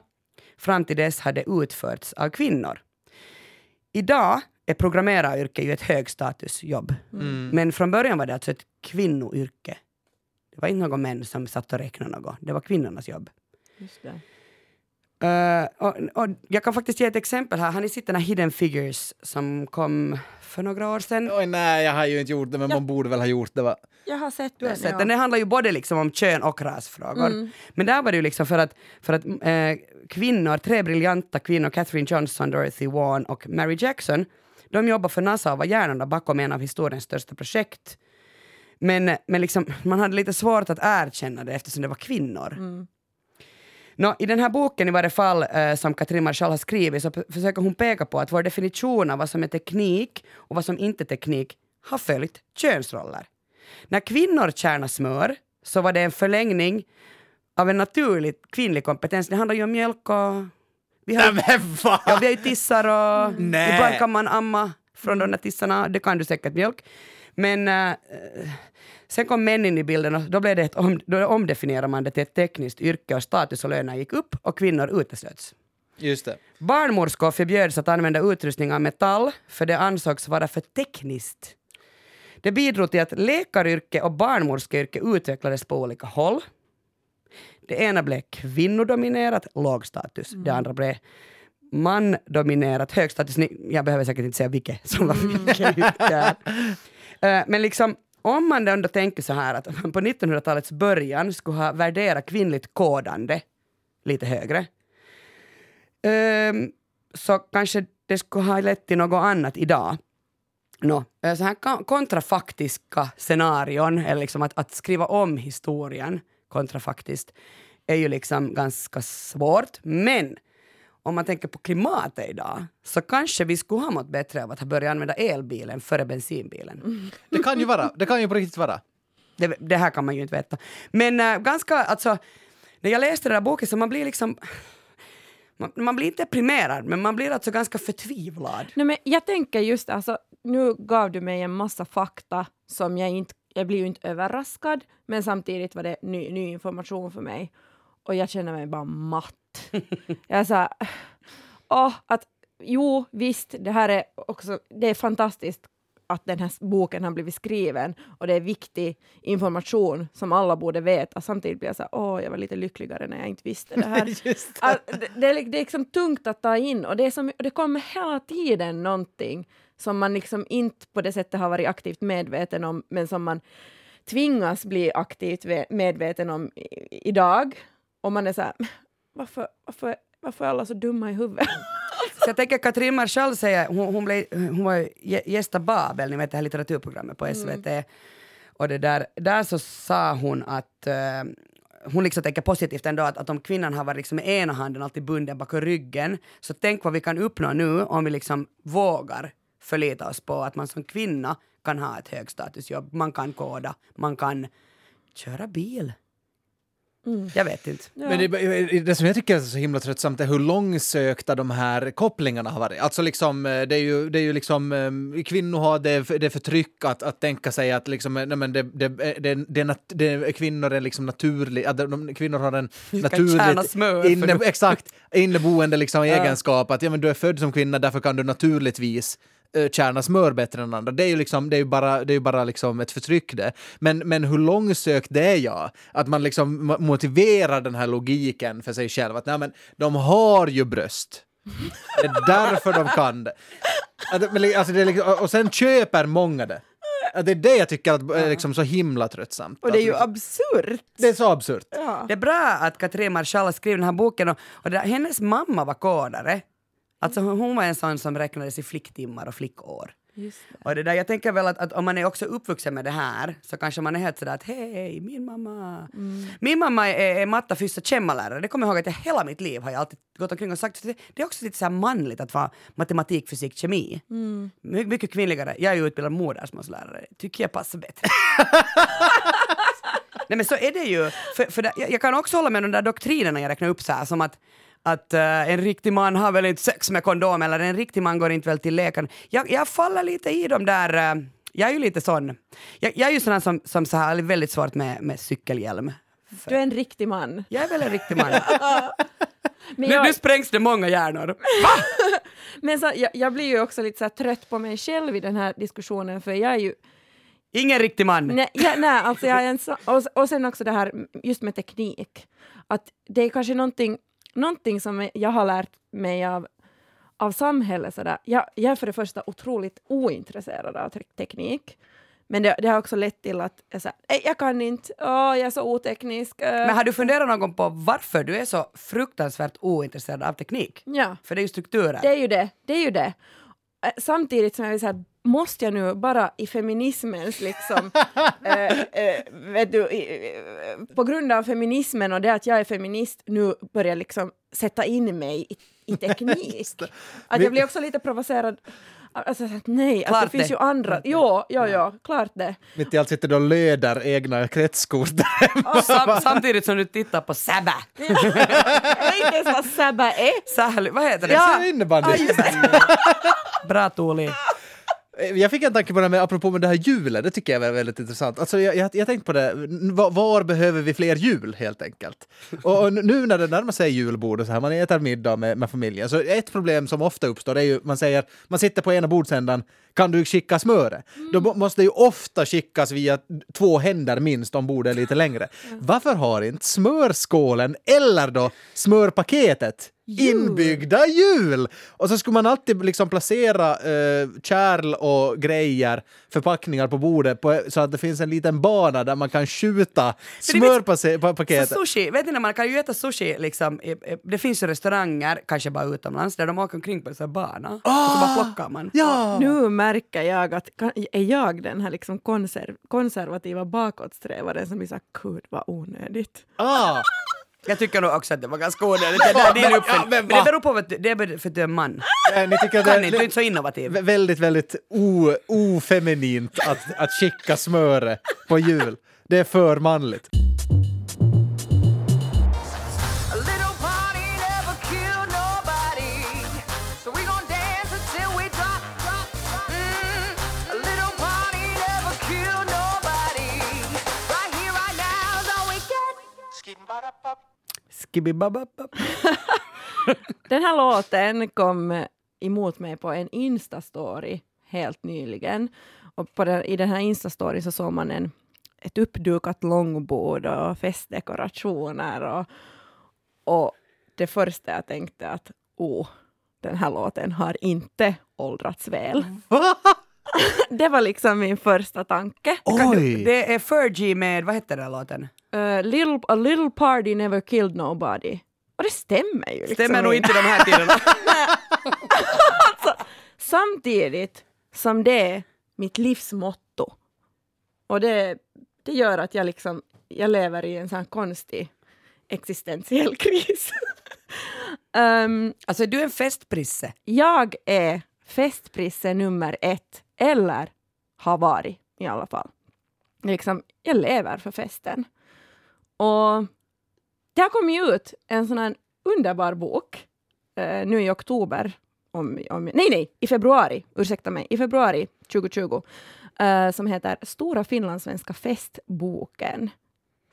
fram till dess hade utförts av kvinnor. Idag är programmeraryrke ju ett högstatusjobb. Men från början var det alltså ett kvinnoyrke. Det var inte någon män som satt och räknade något. Det var kvinnornas jobb. Just det. Uh, och, och jag kan faktiskt ge ett exempel här. Har ni sett den här Hidden Figures som kom för några år sedan? Oj, nej, jag har ju inte gjort det, men man borde väl ha gjort det. Va? Jag har sett Du har den. sett ja. den. Handlar ju både liksom om kön och rasfrågor. Men där var det ju liksom för att, för att eh, kvinnor, tre briljanta kvinnor, Katherine Johnson, Dorothy Vaughan och Mary Jackson, de jobbar för NASA och var hjärnorna bakom en av historiens största projekt. Men, men liksom, [LAUGHS] man hade lite svårt att erkänna det eftersom det var kvinnor. Nå, I den här boken i varje fall eh, som Katrin Marschall har skrivit så försöker hon peka på att vår definition av vad som är teknik och vad som inte är teknik har följt könsroller. När kvinnor kärnar smör så var det en förlängning av en naturlig kvinnlig kompetens. Det handlar ju om mjölk och... Vi har, Nej, men ja, vi har ju tissar och Nej. ibland kan man amma från de där tissarna. Det kan du säkert mjölk. Men eh, sen kom män in i bilden och då, blev det ett om, då omdefinierade man det till ett tekniskt yrke och status och löner gick upp och kvinnor uteslöts. Just det. Barnmorskor förbjöds att använda utrustning av metall för det ansågs vara för tekniskt. Det bidrog till att läkaryrke och barnmorskeyrke utvecklades på olika håll. Det ena blev kvinnodominerat, låg status. Det andra blev mandominerat, hög status. Ni- Jag behöver säkert inte säga vilket som var vilket yrke. Eh, Men liksom, om man ändå tänker så här att man på 1900-talets början skulle ha värderat kvinnligt kodande lite högre, ehm, så kanske det skulle ha lett till något annat idag. Nå, eh, så här ka- kontrafaktiska scenarion, eller liksom att, att skriva om historien kontrafaktiskt, är ju liksom ganska svårt. Men om man tänker på klimatet idag, så kanske vi skulle ha mått bättre av att ha börjat använda elbilen före bensinbilen. Det kan ju vara. Det kan ju på riktigt vara. Det, det här kan man ju inte veta. Men äh, ganska, alltså, när jag läste den där boken så man blir liksom, man, man blir inte deprimerad, men man blir alltså ganska förtvivlad. Nej, men jag tänker just alltså, nu gav du mig en massa fakta som jag inte, jag blir ju inte överraskad, men samtidigt var det ny, ny information för mig. Och jag känner mig bara matt. [LAUGHS] jag sa, åh, att jo, visst, det här är också, det är fantastiskt att den här boken har blivit skriven och det är viktig information som alla borde veta. Samtidigt blir jag så här, åh, jag var lite lyckligare när jag inte visste det här. [LAUGHS] Just Att det, det, är, det är liksom tungt att ta in och det, är som, det kommer hela tiden någonting som man liksom inte på det sättet har varit aktivt medveten om, men som man tvingas bli aktivt ve- medveten om idag. Och man är så här, varför, varför, varför är alla så dumma i huvudet? [LAUGHS] Så jag tänker Katrin Marschall säger, hon, hon, blev, hon var gä- gästa Babel, ni vet det här litteraturprogrammet på SVT. Och det där, där så sa hon att eh, hon liksom tänker positivt ändå att, att om kvinnan har varit liksom med ena handen alltid bunden bakom ryggen, så tänk vad vi kan uppnå nu om vi liksom vågar förlita oss på att man som kvinna kan ha ett högstatusjobb, man kan koda, man kan köra bil. Jag vet inte. Men det, det som jag tycker är så himla tröttsamt är hur långsökta de här kopplingarna har varit. Alltså liksom, eh, det är ju, det är ju liksom, eh, kvinnor har det, det förtryck att, att tänka sig att liksom, nej men det, det, det, det, det kvinnor är liksom naturlig, att de, kvinnor har en naturligt inne, exakt, inneboende liksom [LAUGHS] Ja. egenskap att ja, men du är född som kvinna, därför kan du naturligtvis eh, kärna smör bättre än andra. Det är ju, liksom, det är bara, det är bara liksom ett förtryck det. Men, men hur långsökt det är jag, att man liksom mo- motiverar den här logiken för sig själv. Att nej, men de har ju bröst. Det är därför de kan det. Att, men, alltså, det är liksom, och sen köper många det. Att Det är det jag tycker att, är liksom så himla tröttsamt. Och det är ju liksom, absurt. det är så absurt. Ja. Det är bra att Katrin Marschall har skrivit den här boken och, och det, hennes mamma var kodare. Alltså hon var en sån som räknades i flicktimmar och flickår. Det. Och det där, jag tänker väl att, att om man är också uppvuxen med det här så kanske man är helt sådär att hej, min mamma. Min mamma är, är matta, fyssa, kemmalärare. Det kommer jag ihåg att jag hela mitt liv har jag alltid gått omkring och sagt. Det, det är också lite så manligt att vara matematik, fysik, kemi. My, mycket kvinnligare. Jag är ju utbildad modersmålslärare. Tycker jag passar bättre. [LAUGHS] Nej men så är det ju. För, för det, jag, jag kan också hålla med de där doktrinerna jag räknar upp så här som att att eh, en riktig man har väl inte sex med kondom eller en riktig man går inte väl till läkaren. Jag, jag faller lite i de där, eh, jag är ju lite sån, jag, jag är ju sån som, som så här, väldigt svårt med, med cykelhjälm. Du är en riktig man. Jag är väl en riktig man. [LAUGHS] Men, nu, jag, nu sprängs det många hjärnor. [LAUGHS] men så, jag, jag blir ju också lite så trött på mig själv i den här diskussionen för jag är ju Ingen riktig man. Nej, ja, nej alltså jag är en så, och, och sen också det här just med teknik. Att det är kanske någonting, någonting som jag har lärt mig av, av samhället. Sådär. Jag, jag är för det första otroligt ointresserad av te- teknik. Men det, det har också lett till att jag, säger, "Nej, jag kan inte, Åh, jag är så oteknisk. äh." Men har du funderat någon på varför du är så fruktansvärt ointresserad av teknik? ja. För det är ju strukturer. Det är ju det. det, är ju det. Samtidigt som jag vill säga, måste jag nu bara i feminismens liksom, [LAUGHS] eh, eh, vet du, i, eh, på grund av feminismen och det att jag är feminist nu börja liksom sätta in mig i, i [LAUGHS] teknik. Att jag blir också lite provocerad. Alltså, att nej, Klart att det finns ju andra. Jo, jo, jo, klart det. Mitt i allt sitter du och löder egna kretskort. [LAUGHS] Sam, samtidigt som du tittar på Sabba. Jag vet inte ens vad Sabba är. Sähly, vad heter det? Ja. Innebandy. Bra Tuuli. Eh, jag fick en tanke på det här med, apropå med det här hjulet, det tycker jag är väldigt intressant. Alltså jag, jag, jag tänkte på det, var, var behöver vi fler jul helt enkelt? Och, och nu när det närmar sig julbord och så här, man äter middag med, med familjen, så ett problem som ofta uppstår är ju, man säger, man sitter på ena bordsändan, kan du skicka smöret? Då må- måste ju ofta skickas via två händer minst om bordet är lite längre. [LAUGHS] Varför har inte smörskålen eller då smörpaketet inbyggda hjul. Och så skulle man alltid liksom placera eh, kärl och grejer, förpackningar på bordet på, så att det finns en liten bana där man kan skjuta smörpaketet. Sushi, vet ni när man kan ju äta sushi liksom, i- i- det finns ju restauranger, kanske bara utomlands, där de åker omkring på en sån här bana och så bara plockar man. Ja! Nu märker jag att är jag den här liksom konserv, konservativa bakåtsträvaren som blir så gud vad onödigt. Ah, Jag tycker nog också att det var ganska onödigt. Det där är din Ja, uppfinning. men Men det beror på att du, det är för att du är man. ni tycker att Kan det inte, du är inte så innovativ. vä- väldigt, väldigt o, ofeminint att, att skicka smöret på jul. Det är för manligt. [LAUGHS] Den här låten kom emot mig på en Insta-story helt nyligen. Och på den, I den här Insta-story så såg man en, ett uppdukat långbord och festdekorationer. Och, och det första jag tänkte att oh, den här låten har inte åldrats väl. [LAUGHS] det var liksom min första tanke. Oj! Det är Fergie med, vad heter den låten? Uh, little, a little party never killed nobody. Och det stämmer ju. Liksom Stämmer nog inte de här tiderna. [LAUGHS] Samtidigt som det är mitt livsmotto. Och det, det gör att jag liksom, jag lever i en sån här konstig existentiell [LAUGHS] kris. Ehm, Alltså du är en festprisse. jag är festprisse nummer ett, eller har varit i alla fall. Liksom, jag lever för festen. Och det har kommit ut en sån här underbar bok eh, nu i oktober. Om, om, nej, nej, i februari, ursäkta mig, i februari 2020 eh, som heter Stora finlandssvenska festboken.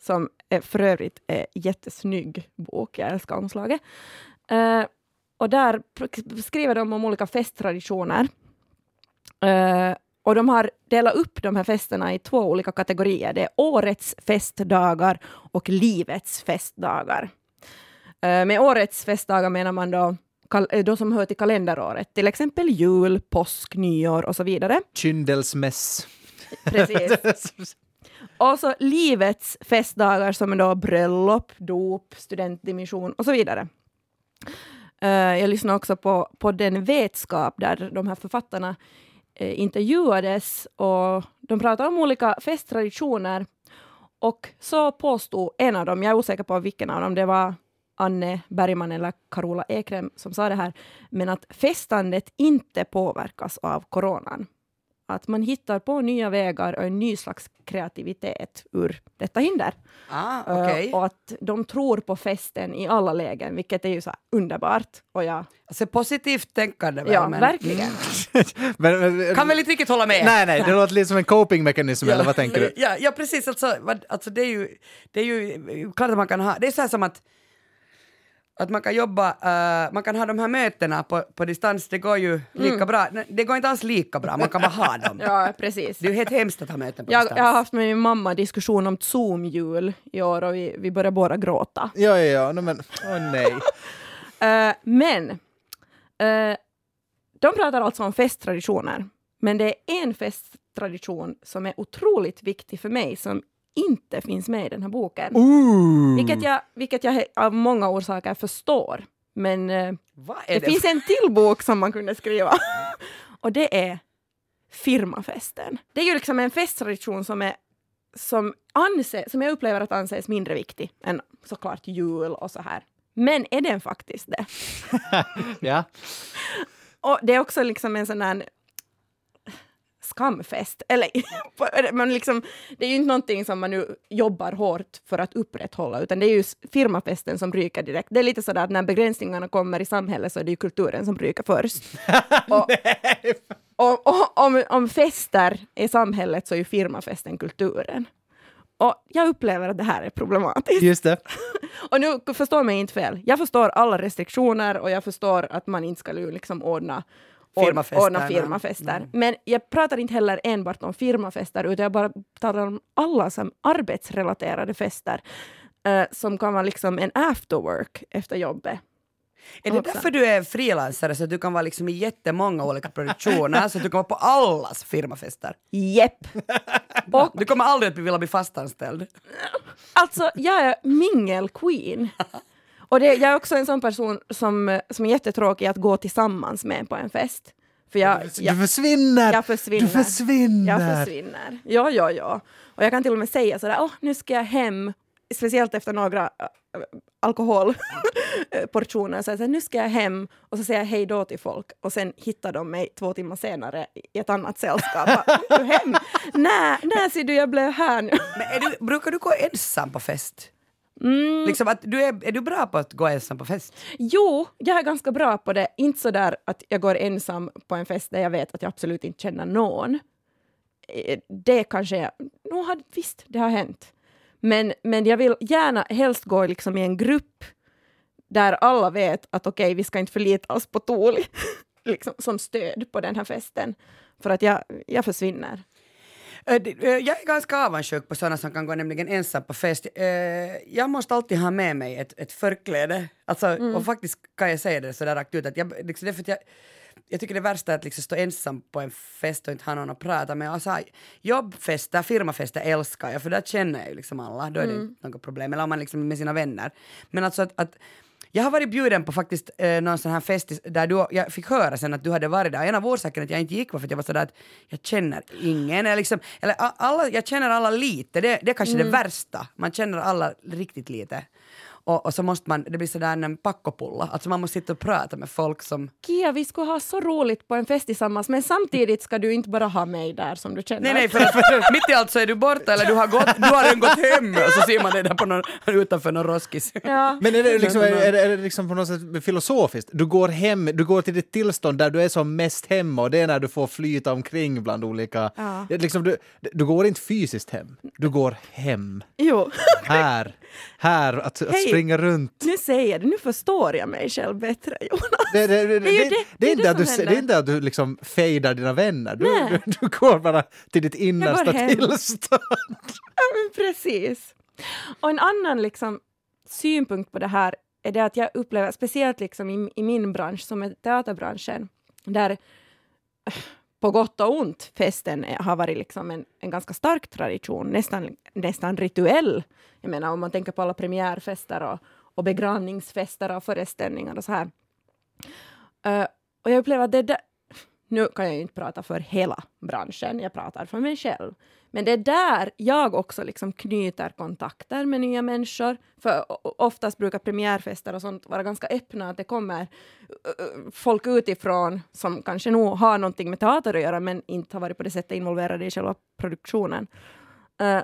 Som är för övrigt är jättesnygg bok, jag älskar omslaget. Eh, och där skriver de om olika festtraditioner. Eh, och de har delat upp de här festerna i två olika kategorier. Det är årets festdagar och livets festdagar. Eh, med årets festdagar menar man då eh, de som hör till kalenderåret, till exempel jul, påsk, nyår och så vidare. Kyndelsmäss. Precis. [LAUGHS] Och så livets festdagar som är då bröllop, dop, studentdimission och så vidare. Eh, jag lyssnade också på, på den vetskap där de här författarna Eh, intervjuades och de pratade om olika festtraditioner. Och så påstod en av dem, jag är osäker på vilken av dem, det var Anne Bergman eller Carola Ekrem som sa det här, men att festandet inte påverkas av coronan. Att man hittar på nya vägar och en ny slags kreativitet ur detta hinder. Ah, Eh, okej. och att de tror på festen i alla lägen, vilket är ju så här underbart. Och jag, Alltså positivt tänkande väl, ja, men- verkligen. [LAUGHS] Men, men, Kan väl inte riktigt hålla med? Nej, nej, det låter lite som en copingmekanism, eller vad tänker du? Ja, ja precis. Alltså, vad, alltså det, är ju, det är ju klart att man kan ha... Det är så här som att, att man kan jobba, eh, man kan ha de här mötena på, på distans, det går ju lika bra. Nej, Det går inte alls lika bra, man kan bara ha dem. Mm. [LAUGHS] Ja, precis. Det är ju helt hemskt att ha möten på Jag, distans. jag har haft med min mamma diskussion om Zoom-jul i år och vi, vi börjar båda gråta. Ja, ja, ja, no, men åh nej. [LAUGHS] Eh, men eh, de pratar alltså om festtraditioner. Men det är en festtradition som är otroligt viktig för mig som inte finns med i den här boken. Ooh. Vilket jag, vilket jag av många orsaker förstår. Men eh, det, det, finns en till bok som man kunde skriva. [LAUGHS] och det är firmafesten. Det är ju liksom en festtradition som är som, anse, som jag upplever att anses mindre viktig än såklart jul och så här. Men är den faktiskt det? [LAUGHS] Ja. Och det är också liksom en sån här skamfest. Eller, [LAUGHS] men liksom, det är ju inte någonting som man nu jobbar hårt för att upprätthålla, utan det är ju firmafesten som ryker direkt. Det är lite sådär att när begränsningarna kommer i samhället så är det ju kulturen som ryker först. [LAUGHS] och, och, och om, om fester är samhället så är ju firmafesten kulturen. Och jag upplever att det här är problematiskt. Just det. [LAUGHS] Och nu förstå mig inte fel. Jag förstår alla restriktioner och jag förstår att man inte ska liksom ordna ord- Firmafester, ordna firmafester. Men jag pratar inte heller enbart om firmafester utan jag bara talar om alla som arbetsrelaterade fester eh, som kan vara liksom en afterwork efter jobbet. är det också. därför du är frilansare så att du kan vara liksom i jättemånga olika produktioner så att du kan vara på allas firmafester? Jepp! [LAUGHS] Och Du kommer aldrig att vilja bli fastanställd. Alltså, jag är mingel-queen. Och det, jag är också en sån person som, som är jättetråkig att gå tillsammans med på en fest. För jag, Du jag, försvinner! jag försvinner. Du försvinner! Jag försvinner. Ja, ja, ja. Och jag kan till och med säga sådär, åh, nu ska jag hem, speciellt efter några äh, alkoholportioner, så jag säger, nu ska jag hem och så säger jag hej då till folk och sen hittar de mig två timmar senare i ett annat sällskap. Bara, "Du hem? [LAUGHS] Nej, nej ser du, jag blev här nu. Men du, brukar du gå ensam på fest? Mm. Liksom att du är, är du bra på att gå ensam på fest? Jo, jag är ganska bra på det. Inte så där att jag går ensam på en fest där jag vet att jag absolut inte känner någon. Eh, Det kanske. No, har, visst, det har hänt. Men, men jag vill gärna helst gå liksom i en grupp där alla vet att okej, vi ska inte förlita oss på Tuuli [LAUGHS] liksom, som stöd på den här festen. För att jag, jag försvinner. Jag är ganska avundsjuk på sådana som kan gå nämligen ensam på fest. Jag måste alltid ha med mig ett, ett förkläde. Alltså, Mm. Och faktiskt kan jag säga det sådär rakt ut att jag, liksom, det för jag, jag tycker det värsta är att liksom stå ensam på en fest och inte ha någon att prata med. Alltså, jobbfester, firmafester älskar jag för där känner jag ju liksom alla, då är det Mm. inte något problem. Eller om man liksom är med sina vänner. Men alltså att, att jag har varit bjuden på faktiskt eh, någon sån här fest där du, jag fick höra sen att du hade varit där. En av orsakerna att jag inte gick var för att jag var sådär att jag känner ingen. Eller, liksom, eller alla, jag känner alla lite, det, det är kanske det värsta. Man känner alla riktigt lite. Och, och så måste man, det blir sådär en packopulla, alltså man måste sitta och prata med folk som Kia, vi skulle ha så roligt på en fest tillsammans men samtidigt ska du inte bara ha mig där som du känner. Nej, nej, för att mitt i allt så är du borta eller du har, gått, du har redan gått hem och så ser man dig där på någon, utanför någon roskis. Ja. Men är det, liksom, är, är, det- är det liksom på något sätt filosofiskt? Du går hem, du går till ditt tillstånd där du är som mest hemma och det är när du får flyta omkring bland olika... Ja. Liksom, du, du går inte fysiskt hem, du går hem. Jo, Här, här, att, att springa runt. nu säger jag det, nu förstår jag mig själv bättre Jonas. Det, det, det, Det är inte att du, det är inte att du liksom fejdar dina vänner, du, du, du går bara till ditt innersta tillstånd. Ja, precis. Och en annan liksom, synpunkt på det här är det att jag upplever, speciellt liksom i, i min bransch som är teaterbranschen, där på gott och ont festen har varit liksom en, en ganska stark tradition, nästan, nästan rituell. Jag menar om man tänker på alla premiärfester och, och begravningsfester och föreställningar och så här. Uh, och jag upplever att det där, nu kan jag ju inte prata för hela branschen, jag pratar för mig själv. Men det är där jag också liksom knyter kontakter med nya människor. För oftast brukar premiärfester och sånt vara ganska öppna, att det kommer folk utifrån som kanske nog har någonting med teater att göra, men inte har varit på det sättet involverade i själva produktionen. Uh,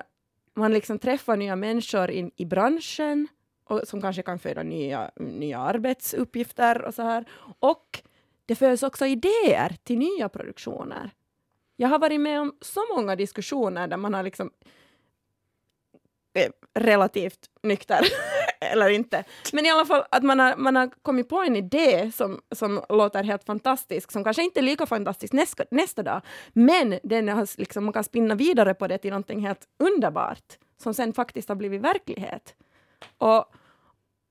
man liksom träffar nya människor in, i branschen och som kanske kan föda nya, nya arbetsuppgifter och så här. Och det föds också idéer till nya produktioner. Jag har varit med om så många diskussioner där man har liksom eh, relativt nykter, [LAUGHS] eller inte. Men i alla fall att man har, man har kommit på en idé som, som låter helt fantastisk, som kanske inte är lika fantastisk nästa, nästa dag, men den har, liksom, man kan spinna vidare på det till någonting helt underbart, som sen faktiskt har blivit verklighet. Och,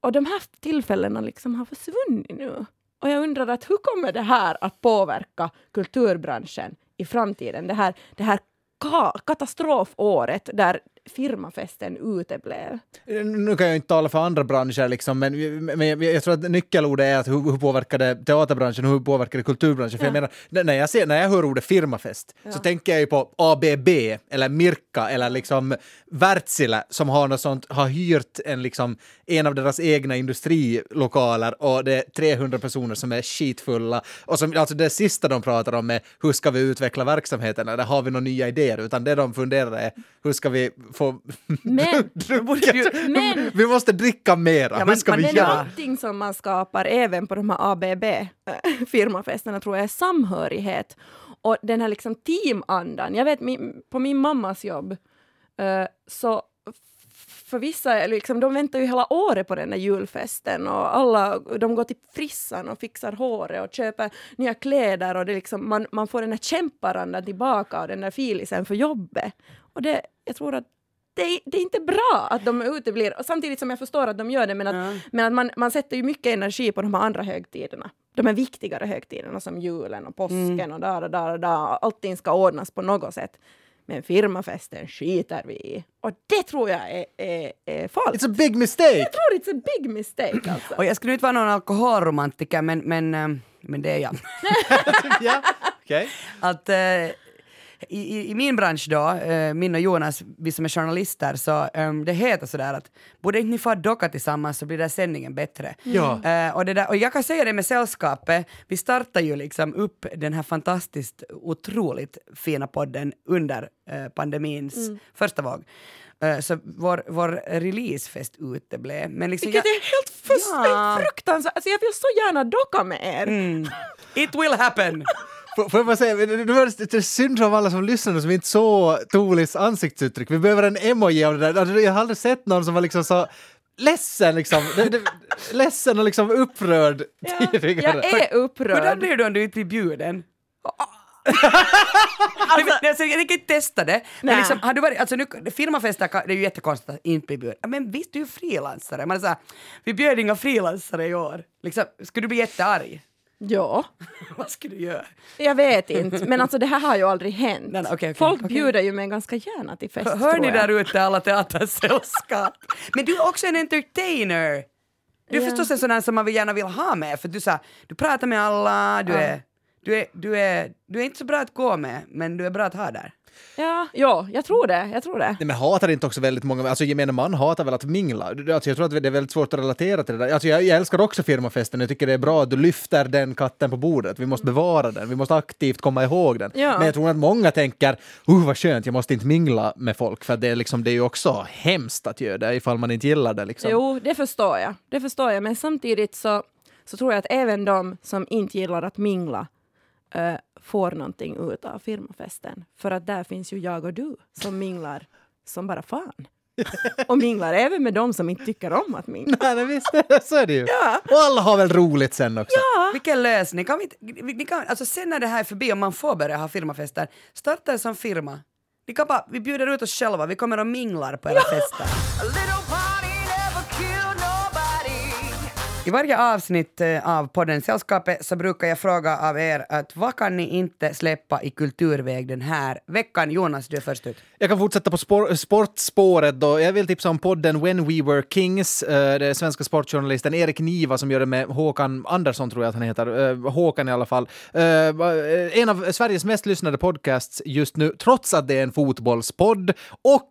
och de här tillfällena liksom har försvunnit nu. Och jag undrar att hur kommer det här att påverka kulturbranschen i framtiden? Det här, det här ka- katastrofåret där firmafesten uteblev. Nu kan jag inte tala för andra branscher, liksom, men, men jag, jag tror att nyckelordet är att hur, hur påverkar det teaterbranschen och hur påverkar det kulturbranschen? För jag Ja. menar, när- jag, ser, när jag hör ordet firmafest så tänker jag ju på ABB eller Mirka eller liksom Wärtsilä som har något sånt, har hyrt en, liksom, en av deras egna industrilokaler och det är 300 personer som är skitfulla och som, alltså det sista de pratar om är hur ska vi utveckla verksamheten eller har vi några nya idéer utan det de funderar är hur ska vi få Men, [LAUGHS] druckit? men Vi måste dricka mera. Ja, Hur ska vi det är göra? någonting som man skapar även på de här ABB-firmafesterna tror jag är samhörighet. Och den här liksom teamandan. Jag vet min, på min mammas jobb eh, så för vissa, är liksom, de väntar ju hela året på den där julfesten och alla, de går till frissan och fixar håret och köper nya kläder och det är liksom, man, man får den här kämparandan tillbaka och den där filisen för jobbet. Och det, jag tror att det är, det är inte bra att de uteblir, och samtidigt som jag förstår att de gör det, men att, Ja. men att man, man sätter ju mycket energi på de här andra högtiderna. De är viktigare högtiderna som julen och påsken och där och där och där. Allting ska ordnas på något sätt. Men firmafesten skiter vi i. Och det tror jag är, är, är falskt. It's a big mistake! Jag tror it's a big mistake [CLEARS THROAT] alltså. Och jag skulle inte vara någon alkoholromantiker men, men, eh, men det är jag. [LAUGHS] [LAUGHS] ja, [LAUGHS] att eh, i, i, i min bransch då, eh, min och Jonas, vi som är journalister, så um, det heter sådär att borde inte ni få docka tillsammans så blir den sändningen bättre. Ja. Eh, och, det där, och jag kan säga det med sällskapet, vi startar ju liksom upp den här fantastiskt otroligt fina podden under eh, pandemins första våg. Eh, så vår, vår releasefest uteblev. Men liksom Vilket är helt fuss- Ja. fruktansvärt. Alltså jag vill så gärna docka med er. Mm. [LAUGHS] It will happen! Får jag bara säga, det är synd om alla som lyssnar som inte såg Tolis ansiktsuttryck. Vi behöver en emoji av det där. Alltså, Jag har aldrig sett någon som var liksom så ledsen, liksom. Ledsen och liksom upprörd Ja, [LAUGHS] tidigare. jag är Hur upprörd. blir du om du inte blir bjuden? [LAUGHS] alltså, alltså, jag tänker inte testa det, men liksom, har du varit, alltså nu, firmafester det är ju jättekonstigt att inte bli bjuden. Men visst, du är ju frilansare. Man är så här, vi bjöd inga frilansare i år. Liksom, skulle du bli jättearg? Ja, [LAUGHS] Vad skulle du göra? jag vet inte. Men alltså det här har ju aldrig hänt. Nej, okej, okej, Folk okej. bjuder ju mig ganska gärna till fest Hör, ni där ute alla teatersällskap? Men du är också en entertainer. Du är Ja. förstås en sån där som man gärna vill ha med, för du, så du pratar med alla, du, Ja. är, Du är, du, är, du är inte så bra att gå med, men du är bra att ha där. Ja, ja, jag tror det. Jag tror det. Nej, men hatar inte också väldigt många, alltså gemene man hatar väl att mingla. Alltså, jag tror att det är väldigt svårt att relatera till det där. Alltså, jag, jag älskar också firmafesten, jag tycker det är bra att du lyfter den katten på bordet. Vi måste bevara den, vi måste aktivt komma ihåg den. Ja. Men jag tror att många tänker, uh vad skönt, jag måste inte mingla med folk, för det är, liksom, det är ju också hemskt att göra det ifall man inte gillar det. Liksom. Jo, det förstår jag. Det förstår jag. Men samtidigt så, så tror jag att även de som inte gillar att mingla eh, får någonting ut av firmafesten. För att där finns ju jag och du som minglar som bara fan. [LAUGHS] och minglar även med de som inte tycker om att mingla. Nej, men visst, [LAUGHS] så är det ju. Och alla har väl roligt sen också. Vilken lösning! Kan vi, inte- vi, ni kan, alltså sen när det här är förbi och man får börja ha firmafester, starta en sån firma. Vi, kan bara, vi bjuder ut oss själva, vi kommer och minglar på era fester. I varje avsnitt eh, av podden Sällskapet så brukar jag fråga av er att vad kan ni inte släppa i kulturväg den här veckan? Jonas, du är först ut. Jag kan fortsätta på spor- sportspåret då. Jag vill tipsa om podden When We Were Kings. Eh, det är svenska sportjournalisten Erik Niva som gör det med Håkan Andersson, tror jag att han heter. Eh, Håkan i alla fall. En av Sveriges mest lyssnade podcasts just nu, trots att det är en fotbollspodd och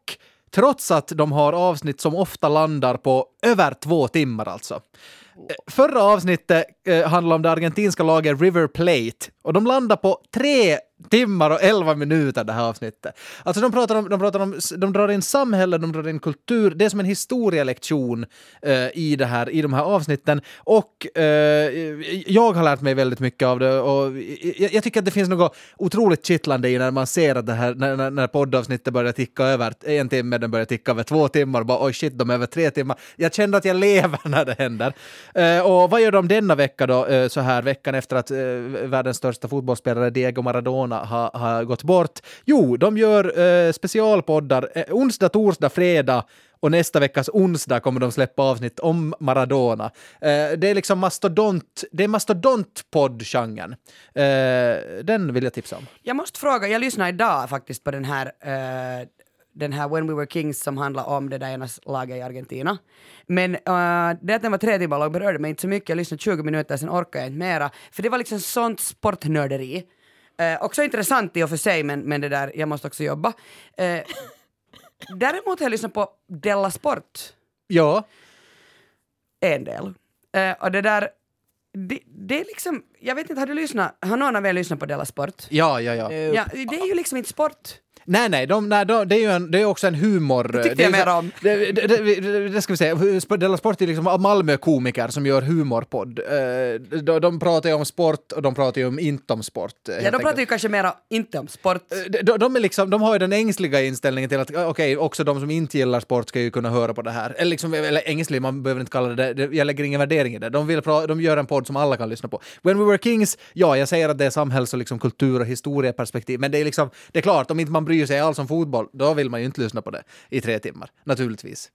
trots att de har avsnitt som ofta landar på över två timmar alltså. Eh, förra avsnittet eh, om det argentinska laget River Plate och de landar på tre timmar och elva minuter det här avsnittet. Alltså de pratar om, de pratar om, de drar in samhälle, de drar in kultur. Det är som en historielektion eh, i, det här, i de här avsnitten. Och eh, jag har lärt mig väldigt mycket av det och jag, jag tycker att det finns något otroligt kittlande i när man ser att det här, när, när, när poddavsnittet börjar ticka över en timme, den börjar ticka över två timmar, bara oj shit, de är över tre timmar. Jag känner att jag lever [LAUGHS] när det händer. Eh, och vad gör de denna vecka då, eh, så här veckan efter att eh, världens största fotbollsspelare Diego Maradona har, har gått bort? Jo, de gör eh, specialpoddar onsdag, torsdag, fredag och nästa veckas onsdag kommer de släppa avsnitt om Maradona. Eh, det är liksom mastodont, det är mastodontpodd-genren. Eh, den vill jag tipsa om. Jag måste fråga, jag lyssnade idag faktiskt på den här, eh, den här When We Were Kings som handlar om det där ena laget i Argentina. Men eh, det att den var tre timmar lång berörde mig inte så mycket, jag lyssnade 20 minuter, sen orkade jag inte mera. För det var liksom sånt sportnörderi. Eh, också intressant i och för sig, men, men det där, jag måste också jobba. Eh, [LAUGHS] däremot har jag lyssnat på Della Sport Ja, en del. Eh, och det där, det, det är liksom, jag vet inte, har du lyssnat, har någon av er lyssnat på Della Sport? ja, ja. ja. Ja, det är ju liksom inte sport. Nej, nej, de, nej de, det är ju en, det är också en humor... Det tyckte jag är så- mer om. Det, det, det, det, det ska vi säga, Della Sport är liksom Malmö-komiker som gör humorpodd. Eh, De, de pratar ju om sport och de pratar ju om inte om sport. Ja, helt de pratar enkelt. ju kanske mera inte om sport. De, de, de är liksom, de har ju den ängsliga inställningen till att okej, också de som inte gillar sport ska ju kunna höra på det här. Eller, liksom, eller ängslig, man behöver inte kalla det det, jag lägger ingen värdering i det. De, vill pra, de gör en podd som alla kan lyssna på. When We Were Kings, ja, jag säger att det är samhälls och liksom kultur och historieperspektiv, men det är liksom, det är klart, om inte man bryr sig alls om fotboll, då vill man ju inte lyssna på det i tre timmar, naturligtvis.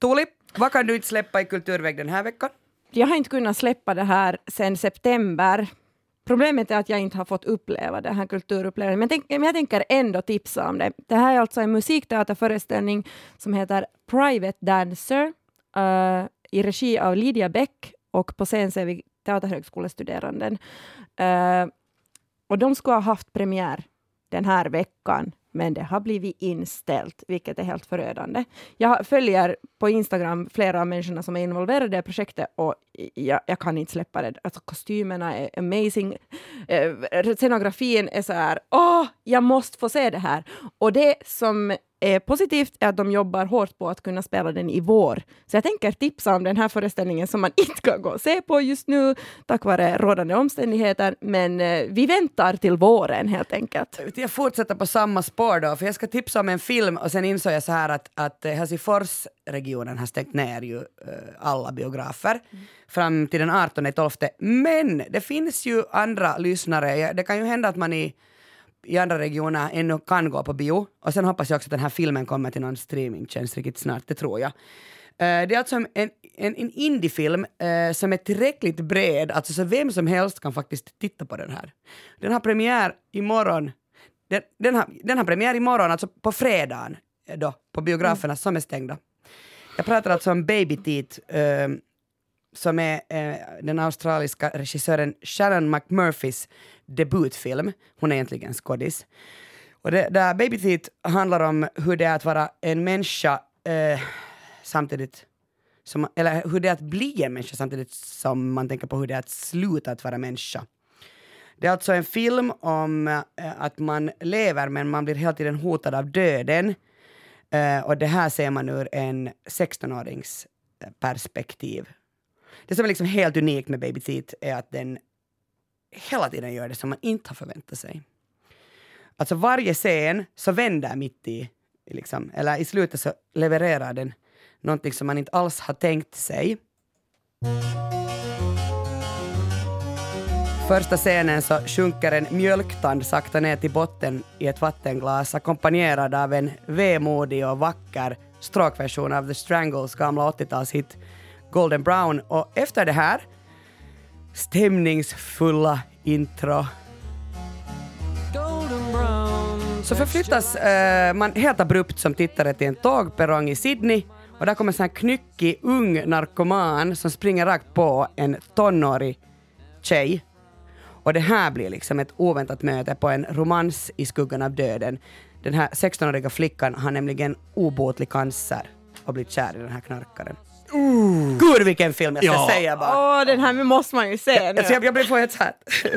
Tuuli, vad kan du inte släppa i kulturväg den här veckan? Jag har inte kunnat släppa det här sedan september. Problemet är att jag inte har fått uppleva den här kulturupplevelsen, men, tänk, men jag tänker ändå tipsa om det. Det här är alltså en musikteaterföreställning som heter Private Dancer eh, i regi av Lydia Bäck och på scen ser vi Teaterhögskolestuderanden. Eh, och de skulle ha haft premiär den här veckan, men det har blivit inställt, vilket är helt förödande. Jag följer på Instagram flera av människorna som är involverade i projektet och jag, jag kan inte släppa det. Alltså, kostymerna är amazing. Eh, scenografin är så här, åh, jag måste få se det här. Och det som är positivt är att de jobbar hårt på att kunna spela den i vår. Så jag tänker tipsa om den här föreställningen som man [LAUGHS] inte kan gå och se på just nu tack vare rådande omständigheter. Men eh, vi väntar till våren helt enkelt. Jag fortsätter på samma spår då, för jag ska tipsa om en film och sen insåg jag så här att, att eh, Helsingforsregionen har stängt ner ju eh, alla biografer fram till den 18 12. Men det finns ju andra lyssnare, det kan ju hända att man i i andra regioner ännu kan gå på bio. Och sen hoppas jag också att den här filmen kommer till någon streamingtjänst riktigt snart, det tror jag. Eh, det är alltså en, en, en indiefilm eh, som är tillräckligt bred, alltså så vem som helst kan faktiskt titta på den här. Den har premiär imorgon. Den, den, har, den har premiär imorgon, alltså på fredagen då, på biograferna som är stängda. Jag pratar alltså om Baby Teeth, eh, som är eh, den australiska regissören Shannon McMurphys debutfilm. Hon är egentligen skådis. Och det, där Baby Teeth handlar om hur det är att vara en människa eh, samtidigt som, eller hur det är att bli en människa samtidigt som man tänker på hur det är att sluta att vara människa. Det är alltså en film om eh, att man lever men man blir hela tiden hotad av döden. Eh, och det här ser man ur en 16-årings perspektiv. Det som är liksom helt unikt med Baby Teeth är att den hela tiden gör det som man inte har förväntat sig. Alltså varje scen så vänder mitt i, liksom, eller i slutet så levererar den någonting som man inte alls har tänkt sig. Första scenen så sjunker en mjölktand sakta ner till botten i ett vattenglas ackompanjerad av en vemodig och vacker stråkversion av The Strangles gamla 80-talshit Golden Brown och efter det här stämningsfulla intro så förflyttas eh, man helt abrupt som tittare till en tågperrong i Sydney och där kommer en sån här knyckig ung narkoman som springer rakt på en tonårig tjej. Och det här blir liksom ett oväntat möte på en romans i skuggan av döden. Den här 16-åriga flickan har nämligen obotlig cancer och blivit kär i den här knarkaren. Gud vilken film jag ska Ja. säga bara! Åh, den här måste man ju se nu. Alltså jag, jag blir få ett så här,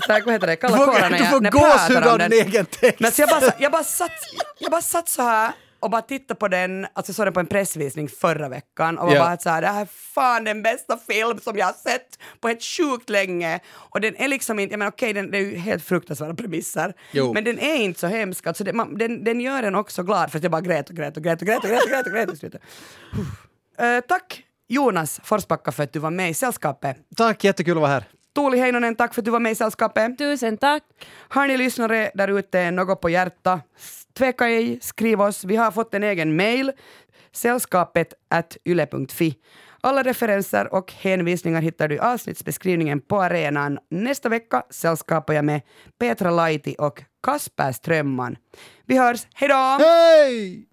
så här, vad heter det, kalla Du får- kårar när du jag, får när jag gåshud pratar av om den. din egen text. Men så jag, bara, jag, bara satt, jag bara satt så här och bara tittade på den, alltså jag såg den på en pressvisning förra veckan och var Ja. bara så här, det här är fan den bästa film som jag har sett på helt sjukt länge. Och den är liksom inte, jag menar okej, den, det är ju helt fruktansvärda premisser, Jo. men den är inte så hemsk. Alltså det, man, den, den gör en också glad för att jag bara grät och grät och grät och grät och grät och grät och grät i slutet. Eh, tack Jonas Forsbacka för att du var med i sällskapet. Tack, jättekul att vara här. Tuuli Heinonen, tack för att du var med i sällskapet. Tusen tack. Har ni lyssnare där ute något på hjärta? Tveka ej, skriv oss. Vi har fått en egen mail, sällskapet at yle.fi. Alla referenser och hänvisningar hittar du i avsnittsbeskrivningen på arenan. Nästa vecka sällskapar jag med Petra Laiti och Kasper Strömman. Vi hörs, hejdå! Hej!